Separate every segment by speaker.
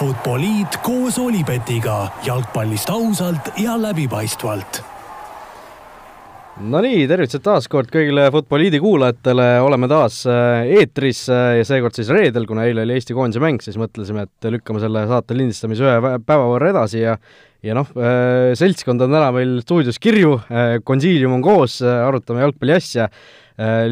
Speaker 1: Futboliit koos Olipetiga jalgpallist ausalt ja läbipaistvalt
Speaker 2: Nonii, tervitused taas kord kõigile Futboliidi kuulajatele, oleme taas äh, eetris äh, ja seekord siis reedel, kuna eile oli Eesti koondise mäng, siis mõtlesime, et lükkame selle saate lindistamise ühe päeva võrra edasi ja ja noh, äh, seltskond on täna meil stuudios kirju, konsiilium on koos, arutame jalgpalli asja,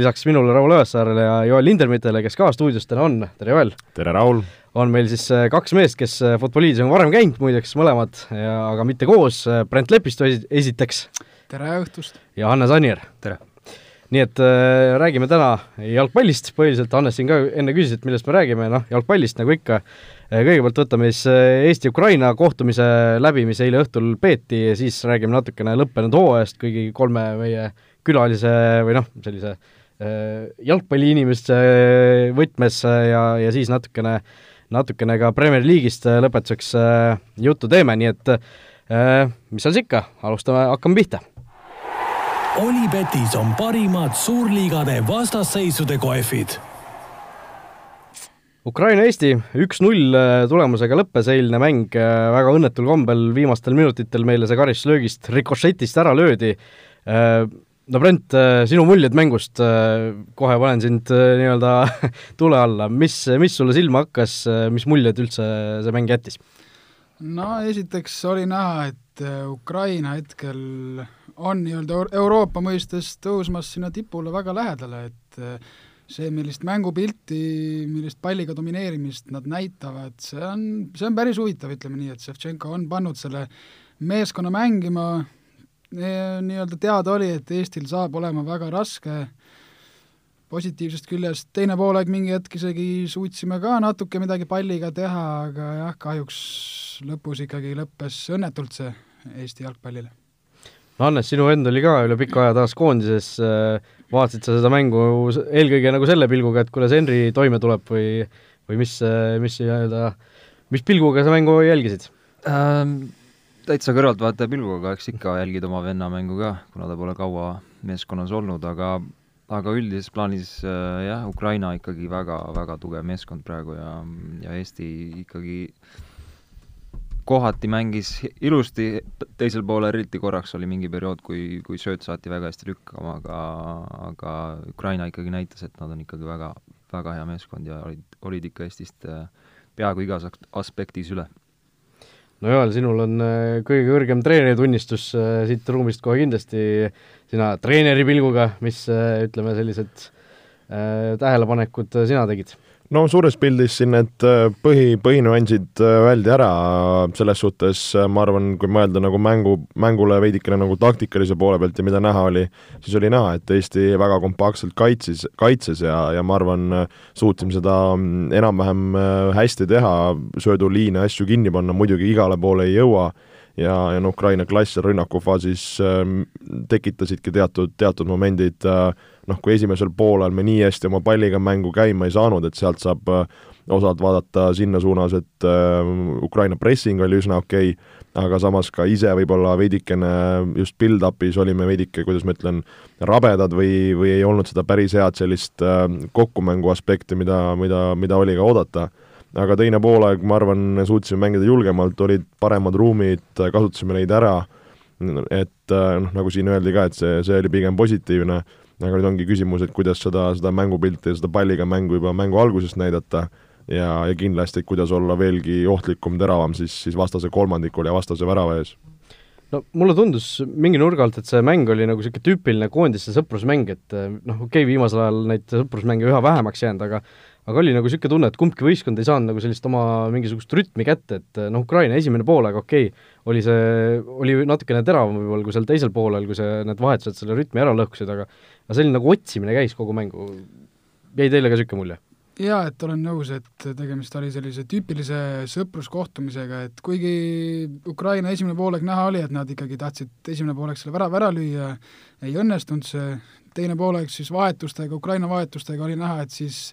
Speaker 2: lisaks minule, Raul Õassaarele ja Joel Lindermittele, kes ka stuudios täna on, tere Joel!
Speaker 3: tere, Raul!
Speaker 2: On meil siis kaks meest, kes Futboliidis on varem käinud muideks mõlemad, aga mitte koos, Brent Lepistu esiteks
Speaker 4: tere õhtust!
Speaker 2: ja Hannes Anier.
Speaker 5: tere!
Speaker 2: nii et äh, räägime täna jalgpallist, põhiliselt Hannes siin ka enne küsis, et millest me räägime, noh, jalgpallist nagu ikka. Äh, kõigepealt võtame siis äh, Eesti-Ukraina kohtumise läbi, mis eile õhtul peeti ja siis räägime natukene lõppenud hooajast kõigi kolme meie külalise või noh, sellise äh, jalgpalliinimeste võtmes ja, ja siis natukene, natukene ka Premier League'ist lõpetuseks äh, juttu teeme, nii et äh, mis seal siis ikka, alustame, hakkame pihta
Speaker 1: Olipetis on parimad suurliigade vastasseisude kohvid.
Speaker 2: Ukraina-Eesti üks-null äh, tulemusega lõppes eilne mäng, äh, väga õnnetul kombel viimastel minutitel meile see karistuslöögist rikošetist ära löödi. Äh, no Brent, sinu muljed mängust, kohe panen sind nii-öelda tule alla, mis, mis sulle silma hakkas, mis muljed üldse see mäng jättis?
Speaker 4: no esiteks oli näha, et Ukraina hetkel on nii-öelda Euroopa mõistes tõusmas sinna tipule väga lähedale, et see, millist mängupilti, millist palliga domineerimist nad näitavad, see on, see on päris huvitav, ütleme nii, et Ševtšenko on pannud selle meeskonna mängima, nii-öelda teada oli, et Eestil saab olema väga raske, positiivsest küljest teine poolaeg mingi hetk isegi suutsime ka natuke midagi palliga teha, aga jah, kahjuks lõpus ikkagi lõppes õnnetult see Eesti jalgpallile
Speaker 2: no Hannes, sinu vend oli ka üle pika aja taas koondises, äh, vaatasid sa seda mängu eelkõige nagu selle pilguga, et kuidas Henri toime tuleb või või mis, äh, mis nii-öelda, mis pilguga sa mängu jälgisid ähm,?
Speaker 5: Täitsa kõrvaltvaataja pilguga, eks ikka jälgid oma venna mängu ka, kuna ta pole kaua meeskonnas olnud, aga aga üldises plaanis äh, jah, Ukraina ikkagi väga, väga tugev meeskond praegu ja, ja Eesti ikkagi kohati mängis ilusti, teisel poolel eriti korraks oli mingi periood, kui, kui sööt saati väga hästi lükkama, aga, aga Ukraina ikkagi näitas, et nad on ikkagi väga, väga hea meeskond ja olid, olid ikka Eestist äh, peaaegu igas aspektis üle.
Speaker 2: No Joel, sinul on äh, kõige kõrgem treeneritunnistus äh, siit ruumist kohe kindlasti, sina treeneri pilguga, mis ütleme, sellised äh, tähelepanekud sina tegid?
Speaker 3: No suures pildis siin need äh, põhi, põhinüansid äh, öeldi ära, selles suhtes äh, ma arvan, kui mõelda nagu mängu, mängule veidikene nagu taktikalise poole pealt ja mida näha oli, siis oli näha, et Eesti väga kompaktselt kaitsis, kaitses ja, ja ma arvan, suutsime seda mm, enam-vähem hästi teha, sööduliine, asju kinni panna, muidugi igale poole ei jõua. Ja, ja noh, Ukraina klass seal rünnakufaasis äh, tekitasidki teatud, teatud momendid äh, noh, kui esimesel poolel me nii hästi oma palliga mängu käima ei saanud, et sealt saab äh, osalt vaadata sinna suunas, et äh, Ukraina pressing oli üsna okei okay,, aga samas ka ise võib-olla veidikene just build-up'is olime veidike, kuidas ma ütlen, rabedad või, või ei olnud seda päris head sellist äh, kokkumängu aspekti, mida, mida, mida oli ka oodata. Aga teine poolaeg, ma arvan, suutsime mängida julgemalt, olid paremad ruumid, kasutasime neid ära, et noh, nagu siin öeldi ka, et see, see oli pigem positiivne, aga nüüd ongi küsimus, et kuidas seda, seda mängupilti ja seda palliga mängu juba mängu algusest näidata. Ja, ja kindlasti, kuidas olla veelgi ohtlikum, teravam siis, siis vastase kolmandikul ja vastase värava ees.
Speaker 2: No mulle tundus mingi nurga alt, et see mäng oli nagu niisugune tüüpiline koondiste sõprusmäng, et noh, okei okay,, viimasel ajal neid sõprusmänge üha vähemaks jäänud, aga aga oli nagu niisugune tunne, et kumbki võistkond ei saanud nagu sellist oma mingisugust rütmi kätte, et noh, Ukraina esimene poolaeg, okei okay,, oli see, oli natukene teravam võib-olla kui seal teisel poolel, kui see, need vahetused selle rütmi ära lõhkusid, aga aga selline nagu otsimine käis kogu mängu, jäi teile ka niisugune mulje?
Speaker 4: jaa, et olen nõus, et tegemist oli sellise tüüpilise sõpruskohtumisega, et kuigi Ukraina esimene poolek näha oli, et nad ikkagi tahtsid esimene poolek selle värava ära lüüa, ei õnnestunud see, teine poolek siis vahetustega, Ukraina vahetustega oli näha, et siis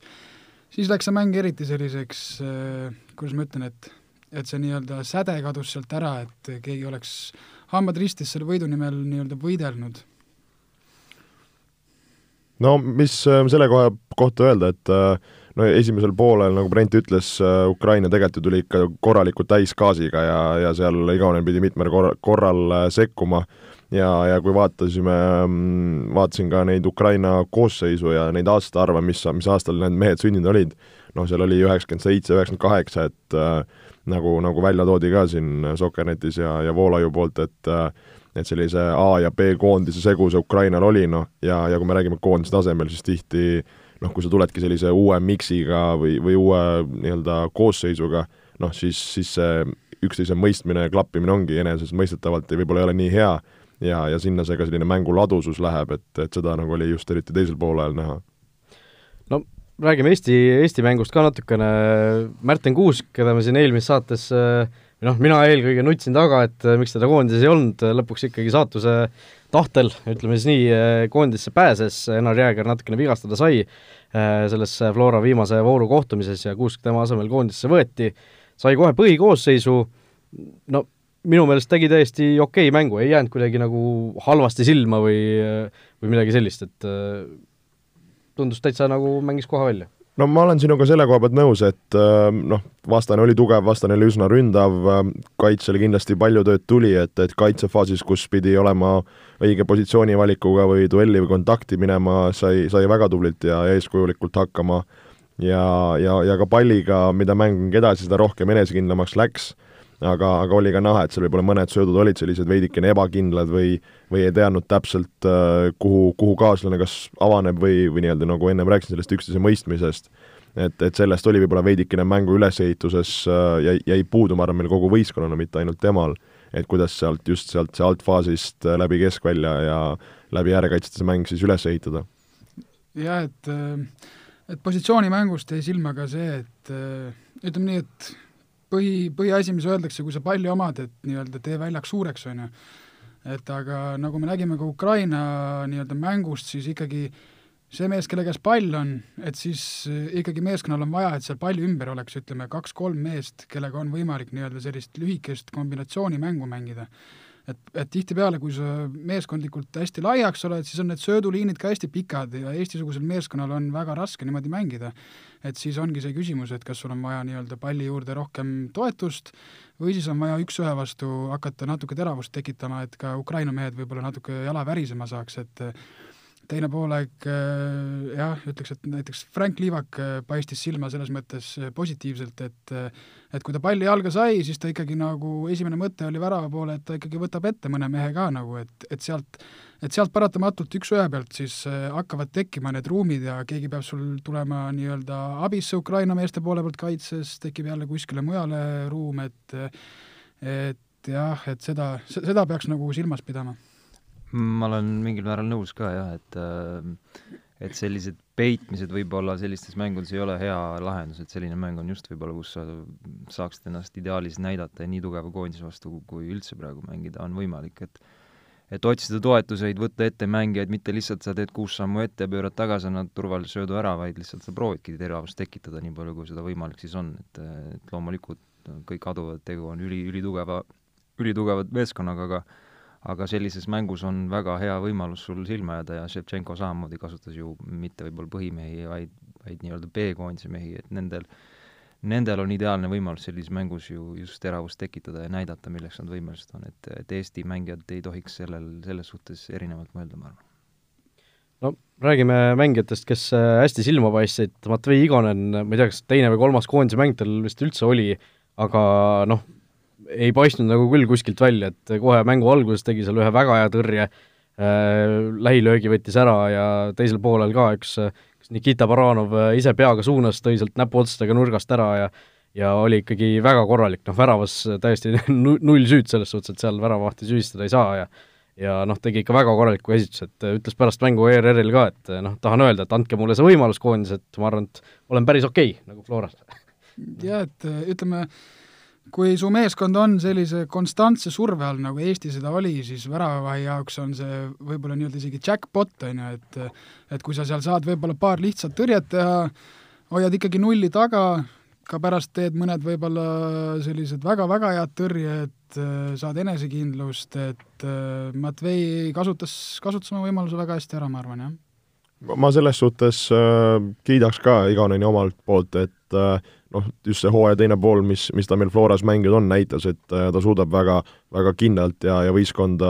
Speaker 4: siis läks see mäng eriti selliseks äh,, kuidas ma ütlen, et et see nii-öelda säde kadus sealt ära, et keegi oleks hambad ristis selle võidu nimel nii-öelda võidelnud.
Speaker 3: no mis äh, selle koha kohta öelda, et äh, no esimesel poolel, nagu Brent ütles, Ukraina tegelikult ju tuli ikka korralikult täisgaasiga ja, ja seal Igonen pidi mitmel korra, korral sekkuma ja, ja kui vaatasime, mm, vaatasin ka neid Ukraina koosseisu ja neid aastaarve, mis, mis aastal need mehed sündinud olid, noh, seal oli üheksakümmend seitse, üheksakümmend kaheksa, et äh, nagu, nagu välja toodi ka siin Sokernetis ja, ja Voolaiu poolt, et äh, et sellise A ja B koondise segu see Ukrainal oli, noh, ja, ja kui me räägime koondise tasemel, siis tihti noh, kui sa tuledki sellise uue miksiga või, või uue nii-öelda koosseisuga, noh siis, siis see üksteise mõistmine ja klappimine ongi enesestmõistetavalt ja võib-olla ei ole nii hea ja, ja sinna see ka selline mängu ladusus läheb, et, et seda nagu oli just eriti teisel poolel näha.
Speaker 2: no räägime Eesti, Eesti mängust ka natukene, Märten Kuusk, keda me siin eelmises saates noh, mina eelkõige nutsin taga, et miks teda koondises ei olnud, lõpuks ikkagi saatuse tahtel, ütleme siis nii, koondisse pääses, Enar Jääger natukene vigastada sai selles Flora viimase vooru kohtumises ja Kuusk tema asemel koondisse võeti, sai kohe põhikoosseisu, no minu meelest tegi täiesti okei okay mängu, ei jäänud kuidagi nagu halvasti silma või, või midagi sellist, et tundus täitsa nagu mängis koha välja.
Speaker 3: No ma olen sinuga selle koha pealt nõus, et äh, noh, vastane oli tugev, vastane oli üsna ründav, äh, kaitsele kindlasti palju tööd tuli, et, et kaitsefaasis, kus pidi olema õige positsioonivalikuga või duelli või kontakti minema, sai, sai väga tublilt ja eeskujulikult hakkama. Ja, ja, ja ka palliga, mida mäng edasi, seda rohkem enesekindlamaks läks aga, aga oli ka näha, et seal võib-olla mõned söödud olid sellised veidikene ebakindlad või, või ei teadnud täpselt, äh, kuhu, kuhu kaaslane kas avaneb või, või nii-öelda nagu ennem rääkisin, sellest üksteise mõistmisest. et, et sellest oli võib-olla veidikene mängu ülesehituses äh, jäi, jäi puudu, ma arvan, meil kogu võistkonnana, mitte ainult temal, et kuidas sealt, just sealt see altfaasist äh, läbi keskvälja ja läbi äärekaitsjate see mäng siis üles ehitada.
Speaker 4: jah, et et positsioonimängust jäi silma ka see, et ütleme nii, et põhi, põhiasi, mis öeldakse, kui sa palli omad, et nii-öelda tee väljak suureks, on ju. et aga nagu me nägime ka Ukraina nii-öelda mängust, siis ikkagi see mees, kelle käes pall on, et siis ikkagi meeskonnal on vaja, et seal palli ümber oleks, ütleme, kaks-kolm meest, kellega on võimalik nii-öelda sellist lühikest kombinatsioonimängu mängida et, et tihtipeale, kui sa meeskondlikult hästi laiaks oled, siis on need sööduliinid ka hästi pikad ja Eesti-sugusel meeskonnal on väga raske niimoodi mängida. Et siis ongi see küsimus, et kas sul on vaja nii-öelda palli juurde rohkem toetust või siis on vaja üks-ühe vastu hakata natuke teravust tekitama, et ka Ukraina mehed võib-olla natuke jala värisema saaks, et teine poolaeg äh, jah, ütleks, et näiteks Frank Liivak äh, paistis silma selles mõttes äh, positiivselt, et et kui ta palli jalga sai, siis ta ikkagi nagu, esimene mõte oli värava poole, et ta ikkagi võtab ette mõne mehe ka nagu, et, et sealt et sealt paratamatult üks-ühe pealt siis hakkavad tekkima need ruumid ja keegi peab sul tulema nii-öelda abisse Ukraina meeste poole pealt kaitses, tekib jälle kuskile mujale ruum, et et jah, et seda, seda peaks nagu silmas pidama
Speaker 5: ma olen mingil määral nõus ka jah, et äh, et sellised peitmised võib-olla sellistes mängudes ei ole hea lahendus, et selline mäng on just võib-olla, kus sa saaksid ennast ideaalis näidata ja nii tugeva koondise vastu, kui üldse praegu mängida on võimalik, et et otsida toetuseid, võtta ette mängijaid, mitte lihtsalt sa teed kuus sammu ette ja pöörad tagasi, annad turvalise söödu ära, vaid lihtsalt sa proovidki teravust tekitada nii palju, kui seda võimalik siis on, et, et loomulikult kõik aduvad, tegu on üli, ülitugeva, ülitugeva meeskonnaga, aga aga sellises mängus on väga hea võimalus sul silma jääda ja Ševtšenko samamoodi kasutas ju mitte võib-olla põhimehi, vaid, vaid nii-öelda B-koondise mehi, et nendel, nendel on ideaalne võimalus sellises mängus ju just teravust tekitada ja näidata, milleks nad võimelised on, et, et Eesti mängijad ei tohiks sellel, selles suhtes erinevalt mõelda, ma arvan.
Speaker 2: No räägime mängijatest, kes äh, hästi silma paistsid, Matvei Igonen, ma ei tea, kas teine või kolmas koondise mäng tal vist üldse oli, aga noh, ei paistnud nagu küll kuskilt välja, et kohe mängu alguses tegi seal ühe väga hea tõrje äh,, lähilöögi võttis ära ja teisel poolel ka üks, kas Nikita Baranov äh, ise peaga suunas, tõi sealt näpuotstega nurgast ära ja ja oli ikkagi väga korralik, noh väravas täiesti null süüd selles suhtes, et seal väravahti süüdistada ei saa ja ja noh, tegi ikka väga korraliku esituse, et ütles pärast mängu ERR-il ka, et noh, tahan öelda, et andke mulle see võimalus koondises, et ma arvan, et olen päris okei okay, nagu Floras.
Speaker 4: jah, et ütleme, kui su meeskond on sellise konstantse surve all, nagu Eesti seda oli, siis väravahi jaoks on see võib-olla nii-öelda isegi jackpot, on ju, et et kui sa seal saad võib-olla paar lihtsat tõrjet teha, hoiad ikkagi nulli taga, ka pärast teed mõned võib-olla sellised väga-väga head tõrjed, saad enesekindlust, et Matvei kasutas, kasutas oma võimaluse väga hästi ära, ma arvan, jah.
Speaker 3: Ma selles suhtes äh, kiidaks ka Igoneni omalt poolt, et äh, noh, just see hooaja teine pool, mis, mis ta meil Floras mänginud on, näitas, et äh, ta suudab väga, väga kindlalt ja, ja võistkonda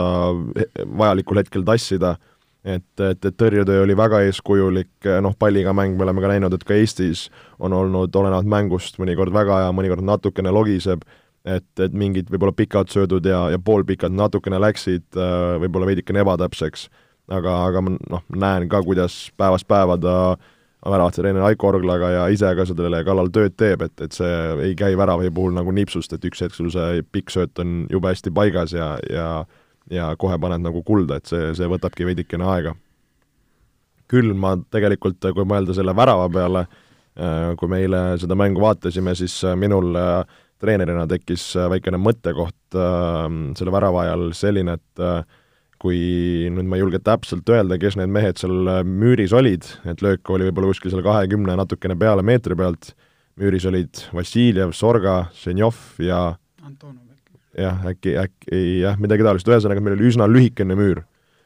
Speaker 3: vajalikul hetkel tassida, et, et, et tõrjetöö oli väga eeskujulik, noh, palliga mäng me oleme ka näinud, et ka Eestis on olnud olenevalt mängust mõnikord väga hea, mõnikord natukene logiseb, et, et mingid võib-olla pikad söödud ja, ja poolpikad natukene läksid äh, võib-olla veidikene ebatäpseks. Aga, aga ma noh, näen ka, kuidas päevast päeva ta väravate treener Aiko Orglaga ja ise ka sellele kallal tööd teeb, et, et see ei käi väravahi puhul nagu nipsust, et üks hetk sul see pikk sööt on jube hästi paigas ja, ja ja kohe paned nagu kulda, et see, see võtabki veidikene aega. küll ma tegelikult, kui mõelda selle värava peale, äh, kui me eile seda mängu vaatasime, siis äh, minul äh, treenerina tekkis väikene mõttekoht selle värava ajal selline, et kui nüüd ma ei julge täpselt öelda, kes need mehed seal äh, müüris olid, et löök oli võib-olla kuskil seal kahekümne natukene peale meetri pealt, müüris olid Vassiljev, Sorga, Ženjov ja jah, äkki, äkki jah, midagi taolist, ühesõnaga meil oli üsna lühikene müür.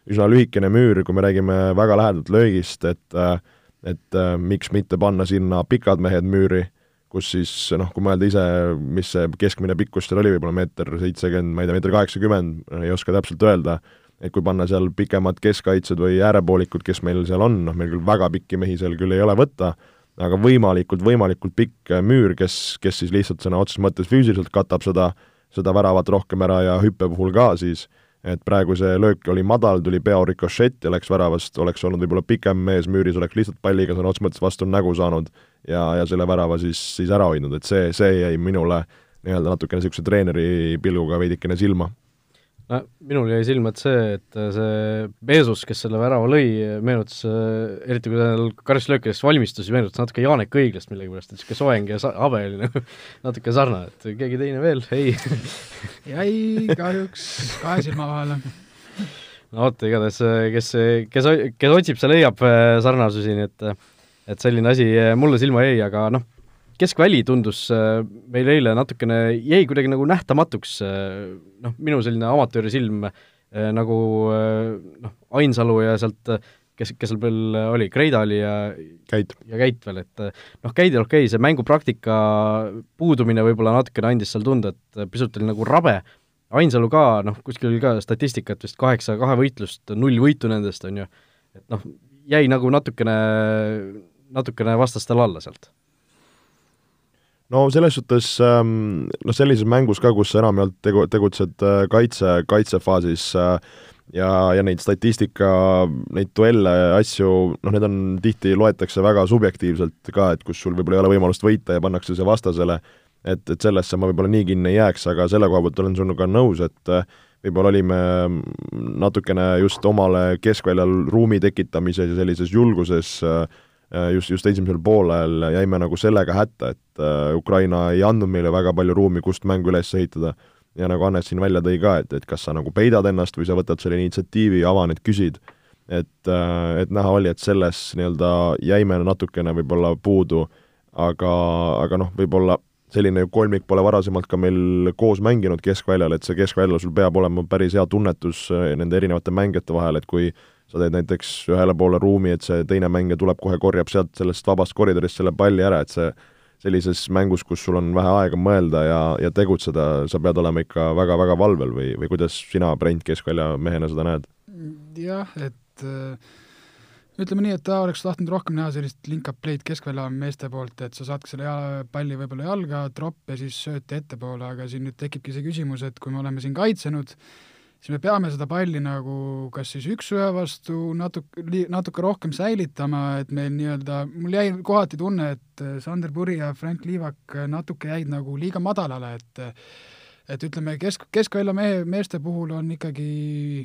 Speaker 3: üsna lühikene müür, kui me räägime väga lähedalt löögist, et äh, et äh, miks mitte panna sinna pikad mehed müüri, kus siis noh, kui mõelda ise, mis see keskmine pikkus seal oli, võib-olla meeter seitsekümmend, ma ei tea, meeter kaheksakümmend, ei oska täpselt öelda, et kui panna seal pikemad keskkaitsjad või äärepoolikud, kes meil seal on, noh meil küll väga pikki mehi seal küll ei ole võtta, aga võimalikult, võimalikult pikk müür, kes, kes siis lihtsalt sõna otseses mõttes füüsiliselt katab seda, seda väravat rohkem ära ja hüppe puhul ka siis, et praegu see löök oli madal, tuli pea rikošett ja läks väravast, oleks olnud võib-olla pikem mees müüris, oleks lihtsalt palliga sõna otseses mõttes vastu nägu saanud ja, ja selle värava siis, siis ära hoidnud, et see, see jäi minule nii-öelda natukene niisuguse treeneri pilguga veidikene silma
Speaker 2: no minul jäi silma, et see, et see Meesus, kes selle värava lõi, meenutas, eriti kui ta karistuslöökidest valmistus, meenutas natuke Janek Õiglast millegipärast, et niisugune soeng ja sa-, habe oli nagu natuke sarnane, et keegi teine veel, ei
Speaker 4: jäi kahjuks kahe silma vahele.
Speaker 2: no vot, igatahes kes, kes, kes otsib, see leiab äh, sarnasusi, nii et et selline asi mulle silma jäi, aga noh, keskväli tundus äh, meil eile natukene, jäi kuidagi nagu nähtamatuks, äh, noh, minu selline amatööri silm äh, nagu noh, Ainsalu ja sealt kes, kes seal veel oli, Kreidali ja
Speaker 3: Käit.
Speaker 2: ja Käit veel, et noh, Käidil okei okay,, see mängupraktika puudumine võib-olla natukene andis seal tunda, et pisut oli nagu rabe, Ainsalu ka, noh, kuskil oli ka statistikat vist kaheksa kahe võitlust, null võitu nendest, on ju, et noh, jäi nagu natukene, natukene vastastel alla sealt
Speaker 3: no selles suhtes ähm, noh, sellises mängus ka, kus sa enamjaolt tegu, tegutsed äh, kaitse, kaitsefaasis äh, ja, ja neid statistika, neid duelle, asju, noh, need on tihti, loetakse väga subjektiivselt ka, et kus sul võib-olla ei ole võimalust võita ja pannakse see vastasele, et, et sellesse ma võib-olla nii kinni ei jääks, aga selle koha pealt olen sinuga nõus, et äh, võib-olla olime natukene just omale keskväljal ruumi tekitamises ja sellises julguses Äh, just, just esimesel poolel jäime nagu sellega hätta, et äh, Ukraina ei andnud meile väga palju ruumi, kust mängu üles ehitada. ja nagu Hannes siin välja tõi ka, et, et kas sa nagu peidad ennast või sa võtad selle initsiatiivi, avaned, küsid, et, äh, et näha oli, et selles nii-öelda jäime natukene võib-olla puudu, aga, aga noh, võib-olla selline kolmik pole varasemalt ka meil koos mänginud keskväljal, et see keskväljal sul peab olema päris hea tunnetus nende erinevate mängijate vahel, et kui sa teed näiteks ühele poole ruumi, et see teine mängija tuleb kohe, korjab sealt sellest vabast koridorist selle palli ära, et see sellises mängus, kus sul on vähe aega mõelda ja, ja tegutseda, sa pead olema ikka väga-väga valvel või, või kuidas sina, Brent, keskvälja mehena seda näed?
Speaker 4: jah, et äh, ütleme nii, et ta oleks tahtnud rohkem näha sellist link-up play'd keskvälja meeste poolt, et sa saadki selle palli võib-olla jalga, tropp ja siis sööti ettepoole, aga siin nüüd tekibki see küsimus, et kui me oleme siin kaitsenud, siis me peame seda palli nagu kas siis üks-ühe vastu natuke, natuke rohkem säilitama, et meil nii-öelda, mul jäi kohati tunne, et äh, Sander Puri ja Frank Liivak äh, natuke jäid nagu liiga madalale, et et ütleme, kesk, keskvälja mehe, meeste puhul on ikkagi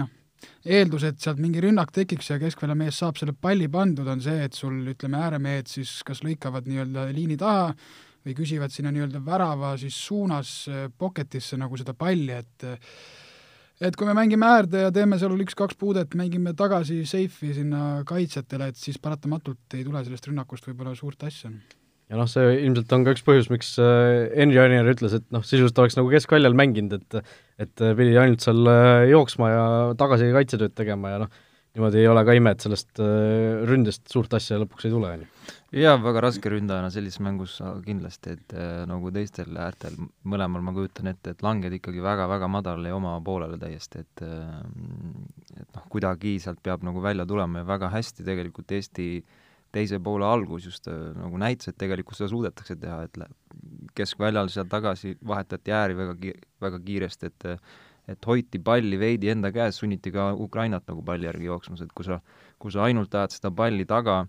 Speaker 4: noh, eeldus, et sealt mingi rünnak tekiks ja keskvälja mees saab selle palli pandud, on see, et sul ütleme, ääremehed siis kas lõikavad nii-öelda liini taha või küsivad sinna nii-öelda värava siis suunas äh, pocket'isse nagu seda palli, et et kui me mängime äärde ja teeme seal üks-kaks puudet, mängime tagasi safe'i sinna kaitsjatele, et siis paratamatult ei tule sellest rünnakust võib-olla suurt asja.
Speaker 2: ja noh, see ilmselt on ka üks põhjus, miks äh, Henri Anier ütles, et noh, sisuliselt oleks nagu keskväljal mänginud, et et pidi ainult seal äh, jooksma ja tagasi kaitsetööd tegema ja noh, niimoodi ei ole ka ime, et sellest äh, ründest suurt asja lõpuks ei tule, on ju.
Speaker 5: jaa, väga raske ründajana sellises mängus kindlasti, et äh, nagu teistel äärtel, mõlemal ma kujutan ette, et langed ikkagi väga-väga madalale ja oma poolele täiesti, et äh, et noh, kuidagi sealt peab nagu välja tulema ja väga hästi tegelikult Eesti teise poole algus just nagu näitas, et tegelikult seda suudetakse teha, et keskväljal sealt tagasi vahetati ääri väga ki-, väga kiiresti, et et hoiti palli veidi enda käes, sunniti ka Ukrainat nagu palli järgi jooksmas, et kui sa, kui sa ainult ajad seda palli taga,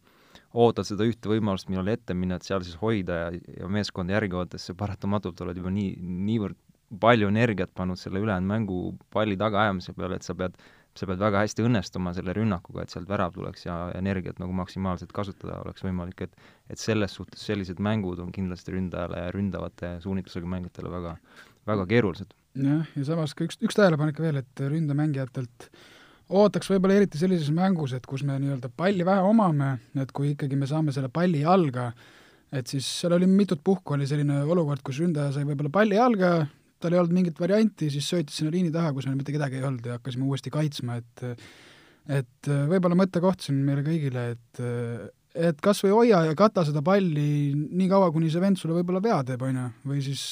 Speaker 5: ootad seda ühte võimalust, millal ette minna, et seal siis hoida ja, ja meeskonda järgi oodates sa paratamatult oled juba nii, niivõrd palju energiat pannud selle ülejäänud mängu palli tagaajamise peale, et sa pead, sa pead väga hästi õnnestuma selle rünnakuga, et sealt värav tuleks ja energiat nagu maksimaalselt kasutada oleks võimalik, et et selles suhtes sellised mängud on kindlasti ründajale ja ründavate suunitlusega mängijatele väga, väga keerulised
Speaker 4: jah, ja samas ka üks, üks tähelepanek veel, et ründemängijatelt ootaks võib-olla eriti sellises mängus, et kus me nii-öelda palli vähe omame, et kui ikkagi me saame selle palli jalga, et siis seal oli mitut puhku, oli selline olukord, kus ründaja sai võib-olla palli jalga, tal ei olnud mingit varianti, siis söötis sinna liini taha, kus meil mitte kedagi ei olnud ja hakkasime uuesti kaitsma, et et võib-olla mõttekoht siin meile kõigile, et et kas või hoia ja kata seda palli nii kaua, kuni see vend sulle võib-olla vea teeb, on ju, või siis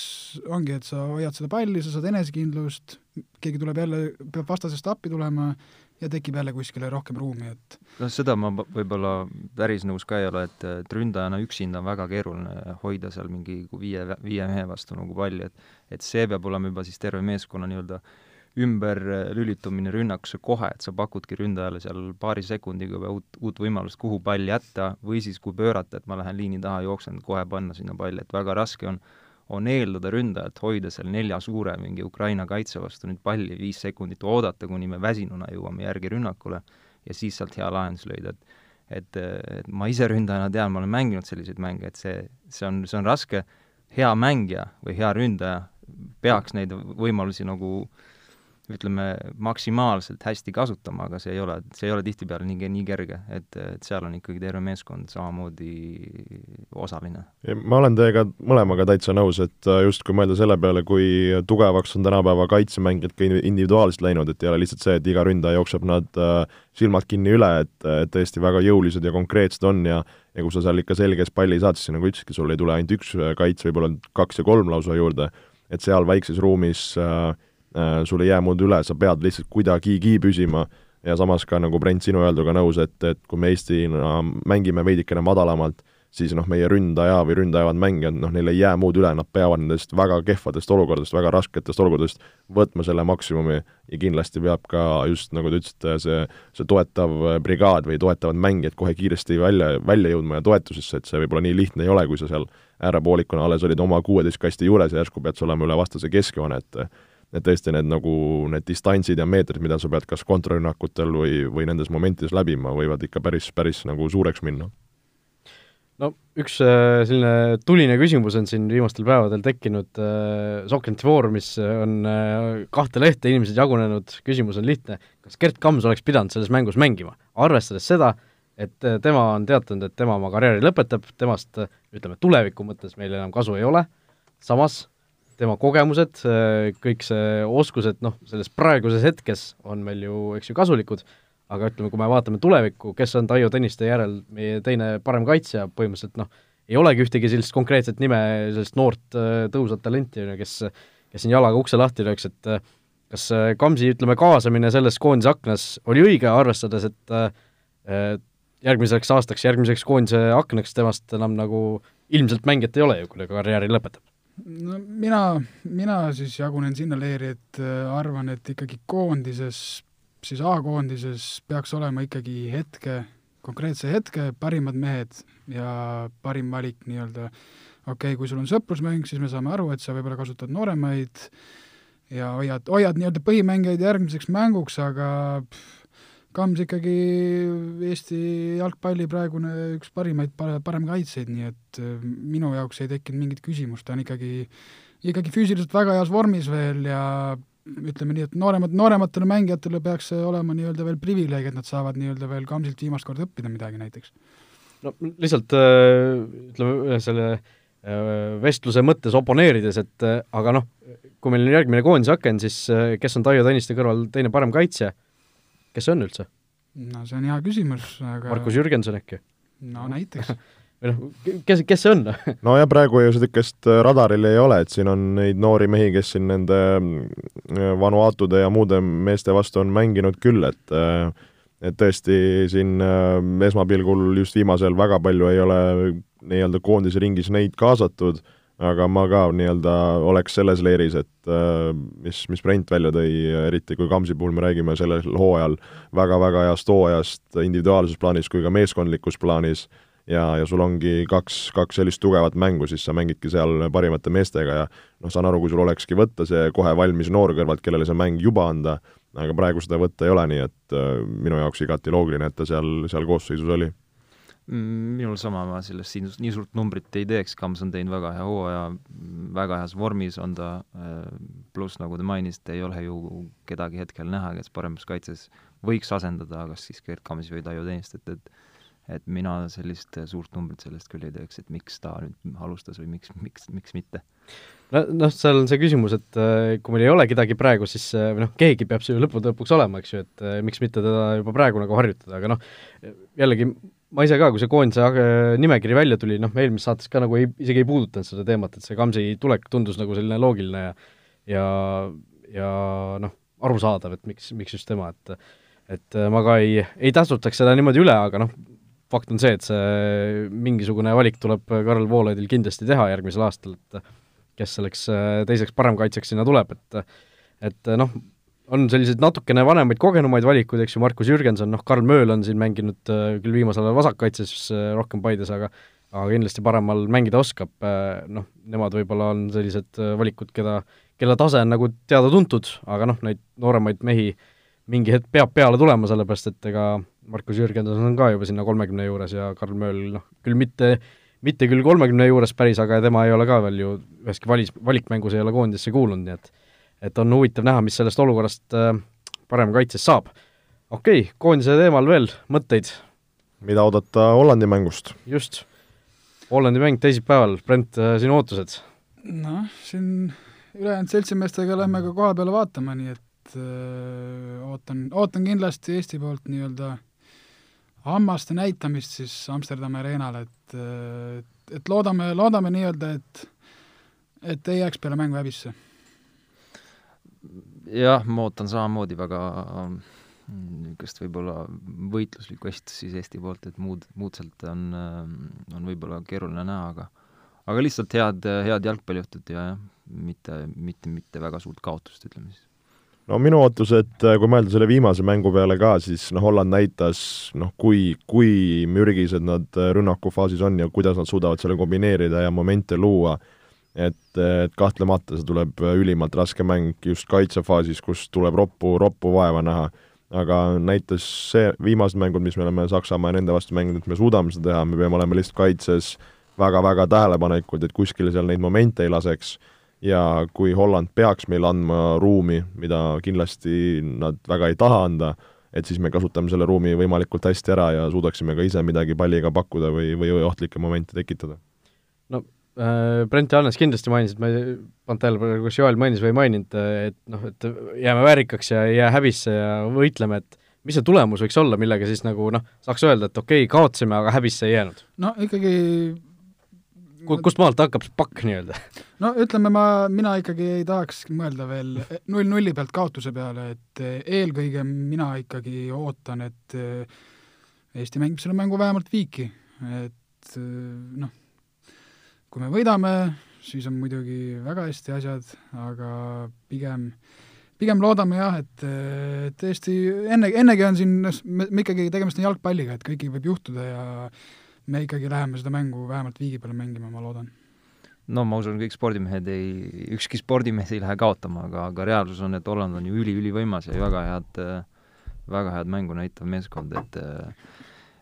Speaker 4: ongi, et sa hoiad seda palli, sa saad enesekindlust, keegi tuleb jälle, peab vastasest appi tulema ja tekib jälle kuskile rohkem ruumi, et
Speaker 5: noh, seda ma võib-olla päris nõus ka ei ole, et, et ründajana üksinda on väga keeruline hoida seal mingi viie, viie mehe vastu nagu palli, et et see peab olema juba siis terve meeskonna nii-öelda äh, ümberlülitumine rünnakusse kohe, et sa pakudki ründajale seal paari sekundiga või uut, uut võimalust, kuhu pall jätta, või siis kui pöörata, et ma lähen liini taha, jooksen, kohe panna sinna palli, et väga raske on on eeldada ründajat hoida seal nelja suure mingi Ukraina kaitse vastu nüüd palli viis sekundit, oodata, kuni me väsinuna jõuame järgi rünnakule ja siis sealt hea lahendus leida, et et, et ma ise ründajana tean, ma olen mänginud selliseid mänge, et see, see on, see on raske, hea mängija või hea ründaja peaks neid võimalusi nagu äh, ütleme, maksimaalselt hästi kasutama, aga see ei ole, see ei ole tihtipeale nii, nii kerge, et, et seal on ikkagi terve meeskond samamoodi osaline.
Speaker 3: ma olen teiega mõlemaga täitsa nõus, et äh, just kui mõelda selle peale, kui tugevaks on tänapäeva kaitsemängijad ka individuaalselt läinud, et ei ole lihtsalt see, et iga ründaja jookseb nad äh, silmad kinni üle, et, et tõesti väga jõulised ja konkreetsed on ja ja kui sa seal ikka selges palli saad, siis nagu ütlesidki, sul ei tule ainult üks kaits, võib-olla kaks ja kolm lausa juurde, et seal väikses ruumis äh, Äh, sul ei jää muud üle, sa pead lihtsalt kuidagigi püsima. Ja samas ka nagu Brent, sinu öelduga nõus, et, et kui me Eestina mängime veidikene madalamalt, siis noh, meie ründaja või ründajavad mängijad, noh, neil ei jää muud üle, nad peavad nendest väga kehvadest olukordadest, väga rasketest olukordadest võtma selle maksimumi. Ja kindlasti peab ka just, nagu te ütlesite, see, see toetav brigaad või toetavad mängijad kohe kiiresti välja, välja jõudma ja toetusesse, et see võib-olla nii lihtne ei ole, kui sa seal äärepoolikuna alles olid oma kuueteist kasti juures ja järsku pead sa olema üle vastase keskjoone, et et tõesti need nagu, need distantsid ja meetrid, mida sa pead kas kontrarünnakutel või, või nendes momentides läbima, võivad ikka päris, päris nagu suureks minna.
Speaker 2: no üks äh, selline tuline küsimus on siin viimastel päevadel tekkinud äh, Sokkenti Foorumis on äh, kahte lehte inimesed jagunenud, küsimus on lihtne, kas Gerd Kams oleks pidanud selles mängus mängima, arvestades seda, et tema on teatanud, et tema oma karjääri lõpetab, temast ütleme, tuleviku mõttes meil enam kasu ei ole, samas tema kogemused, kõik see oskused, noh, selles praeguses hetkes on meil ju, eks ju, kasulikud, aga ütleme, kui me vaatame tulevikku, kes on Taio Tõniste järel meie teine parem kaitsja, põhimõtteliselt noh, ei olegi ühtegi sellist konkreetset nime, sellist noort tõusvat talenti, kes kes siin jalaga ukse lahti lööks, et kas Kamsi, ütleme, kaasamine selles koondise aknas oli õige, arvestades, et järgmiseks aastaks, järgmiseks koondise aknaks temast enam nagu ilmselt mängijat ei ole ju, kui ta karjääri lõpetab?
Speaker 4: No mina, mina siis jagunen sinna leeri, et äh, arvan, et ikkagi koondises, siis A-koondises peaks olema ikkagi hetke, konkreetse hetke parimad mehed ja parim valik nii-öelda, okei okay,, kui sul on sõprusmäng, siis me saame aru, et sa võib-olla kasutad nooremaid ja hoiad, hoiad nii-öelda põhimängijaid järgmiseks mänguks, aga pff, Kams ikkagi Eesti jalgpalli praegune üks parimaid, parem kaitseid, nii et äh, minu jaoks ei tekkinud mingit küsimust, ta on ikkagi, ikkagi füüsiliselt väga heas vormis veel ja ütleme nii, et nooremad, noorematele mängijatele peaks see olema nii-öelda veel privileeg, et nad saavad nii-öelda veel Kamsilt viimast korda õppida midagi näiteks.
Speaker 2: no lihtsalt äh, ütleme, selle äh, vestluse mõttes oponeerides, et aga noh, kui meil on järgmine koondise aken, siis kes on Taio Tõniste kõrval teine parem kaitsja, kes see on üldse?
Speaker 4: no see on hea küsimus, aga
Speaker 2: Markus Jürgenson äkki?
Speaker 4: no näiteks
Speaker 2: või noh, kes, kes see on
Speaker 3: no ja praegu ju niisugust radaril ei ole, et siin on neid noori mehi, kes siin nende mm, Vanuatude ja muude meeste vastu on mänginud küll, et et tõesti siin äh, esmapilgul just viimasel väga palju ei ole nii-öelda koondise ringis neid kaasatud, aga ma ka nii-öelda oleks selles leeris, et äh, mis, mis Brent välja tõi, eriti kui Kamsi puhul me räägime sellel hooajal väga-väga heast hooajast individuaalses plaanis kui ka meeskondlikus plaanis, ja, ja sul ongi kaks, kaks sellist tugevat mängu, siis sa mängidki seal parimate meestega ja noh, saan aru, kui sul olekski võtta see kohe valmis noor kõrvalt, kellele see mäng juba anda, aga praegu seda võtta ei ole, nii et äh, minu jaoks igati loogiline, et ta seal, seal koosseisus oli
Speaker 5: minul sama, ma sellest siin nii suurt numbrit ei teeks, Kams on teinud väga hea hooaja, väga heas vormis on ta, äh, pluss nagu te mainisite, ei ole ju kedagi hetkel näha, kes paremas kaitses võiks asendada, kas siis Gerd Kamsi või Taio Tõnist, et, et et mina sellist suurt numbrit sellest küll ei teeks, et miks ta nüüd alustas või miks, miks, miks mitte.
Speaker 2: no noh, seal on see küsimus, et äh, kui meil ei ole kedagi praegu, siis äh, või noh, keegi peab see ju lõppude lõpuks olema, eks ju, et äh, miks mitte teda juba praegu nagu harjutada, aga noh, jällegi ma ise ka, kui see koondise nimekiri välja tuli, noh, me eelmises saates ka nagu ei, isegi ei puudutanud seda teemat, et see Kamsi tulek tundus nagu selline loogiline ja ja, ja noh, arusaadav, et miks, miks just tema, et et ma ka ei, ei tähtsustaks seda niimoodi üle, aga noh, fakt on see, et see mingisugune valik tuleb Karl Voolaidil kindlasti teha järgmisel aastal, et kes selleks äh, teiseks paremkaitseks sinna tuleb, et et noh, on selliseid natukene vanemaid, kogenumaid valikuid, eks ju, Markus Jürgenson, noh, Karl Mööl on siin mänginud äh, küll viimasel ajal vasakkaitses äh, rohkem Paides, aga aga kindlasti paremal mängida oskab, noh, nemad võib-olla on sellised valikud, keda, kelle tase on nagu teada-tuntud, aga noh, neid nooremaid mehi mingi hetk peab peale tulema, sellepärast et ega Markus Jürgenson on ka juba sinna kolmekümne juures ja Karl Mööl noh, küll mitte, mitte küll kolmekümne juures päris, aga tema ei ole ka veel ju üheski valis, valikmängus ei ole koondisse kuulunud, nii et et on huvitav näha, mis sellest olukorrast äh, parem kaitses saab. okei okay,, koondise teemal veel mõtteid?
Speaker 3: mida oodata Hollandi mängust?
Speaker 2: just, Hollandi mäng teisipäeval, Brent, äh, sinu ootused?
Speaker 4: noh, siin ülejäänud seltsimeestega lähme ka koha peale vaatama, nii et öö, äh, ootan, ootan kindlasti Eesti poolt nii-öelda hammaste näitamist siis Amsterdami areenal, et, et, et loodame, loodame nii-öelda, et et ei jääks peale mängu häbisse.
Speaker 5: Jah, ma ootan samamoodi väga niisugust võib-olla võitluslikku esitust siis Eesti poolt, et muud, muud sealt on, on võib-olla keeruline näha, aga aga lihtsalt head, head jalgpalliõhtut ja jah, mitte, mitte, mitte väga suurt kaotust, ütleme siis.
Speaker 3: No minu ootus, et äh, kui mõelda selle viimase mängu peale ka, siis noh, Holland näitas noh, kui, kui mürgised nad äh, rünnakufaasis on ja kuidas nad suudavad selle kombineerida ja momente luua, et, et kahtlemata see tuleb ülimalt raske mäng just kaitsefaasis, kus tuleb roppu, roppu vaeva näha. aga näitas see, viimased mängud, mis me oleme Saksamaa ja nende vastu mänginud, et me suudame seda teha, me peame olema lihtsalt kaitses väga-väga tähelepanelikud, et kuskile seal neid momente ei laseks ja kui Holland peaks meile andma ruumi, mida kindlasti nad väga ei taha anda, et siis me kasutame selle ruumi võimalikult hästi ära ja suudaksime ka ise midagi palliga pakkuda või, või ohtlikke momente tekitada.
Speaker 2: Äh, Brent ja Hannes kindlasti mainisid, ma ei pannud tähele, kas Joel mainis või ei maininud, et noh, et jääme väärikaks ja ei jää häbisse ja võitleme, et mis see tulemus võiks olla, millega siis nagu noh, saaks öelda, et okei okay,, kaotasime, aga häbisse ei jäänud?
Speaker 4: no ikkagi
Speaker 2: kust maalt hakkab see pakk nii-öelda?
Speaker 4: no ütleme, ma, mina ikkagi ei tahaks mõelda veel null-nulli pealt kaotuse peale, et eelkõige mina ikkagi ootan, et Eesti mängib selle mängu vähemalt viiki, et noh, kui me võidame, siis on muidugi väga hästi asjad, aga pigem pigem loodame jah, et, et Eesti enne, ennegi on siin, me, me ikkagi, tegemist on jalgpalliga, et kõiki võib juhtuda ja me ikkagi läheme seda mängu vähemalt viigi peale mängima, ma loodan.
Speaker 5: no ma usun, kõik spordimehed ei, ükski spordimees ei lähe kaotama, aga, aga reaalsus on, et Holland on ju üli-ülivõimas ja väga head, väga head mängu näitav meeskond, et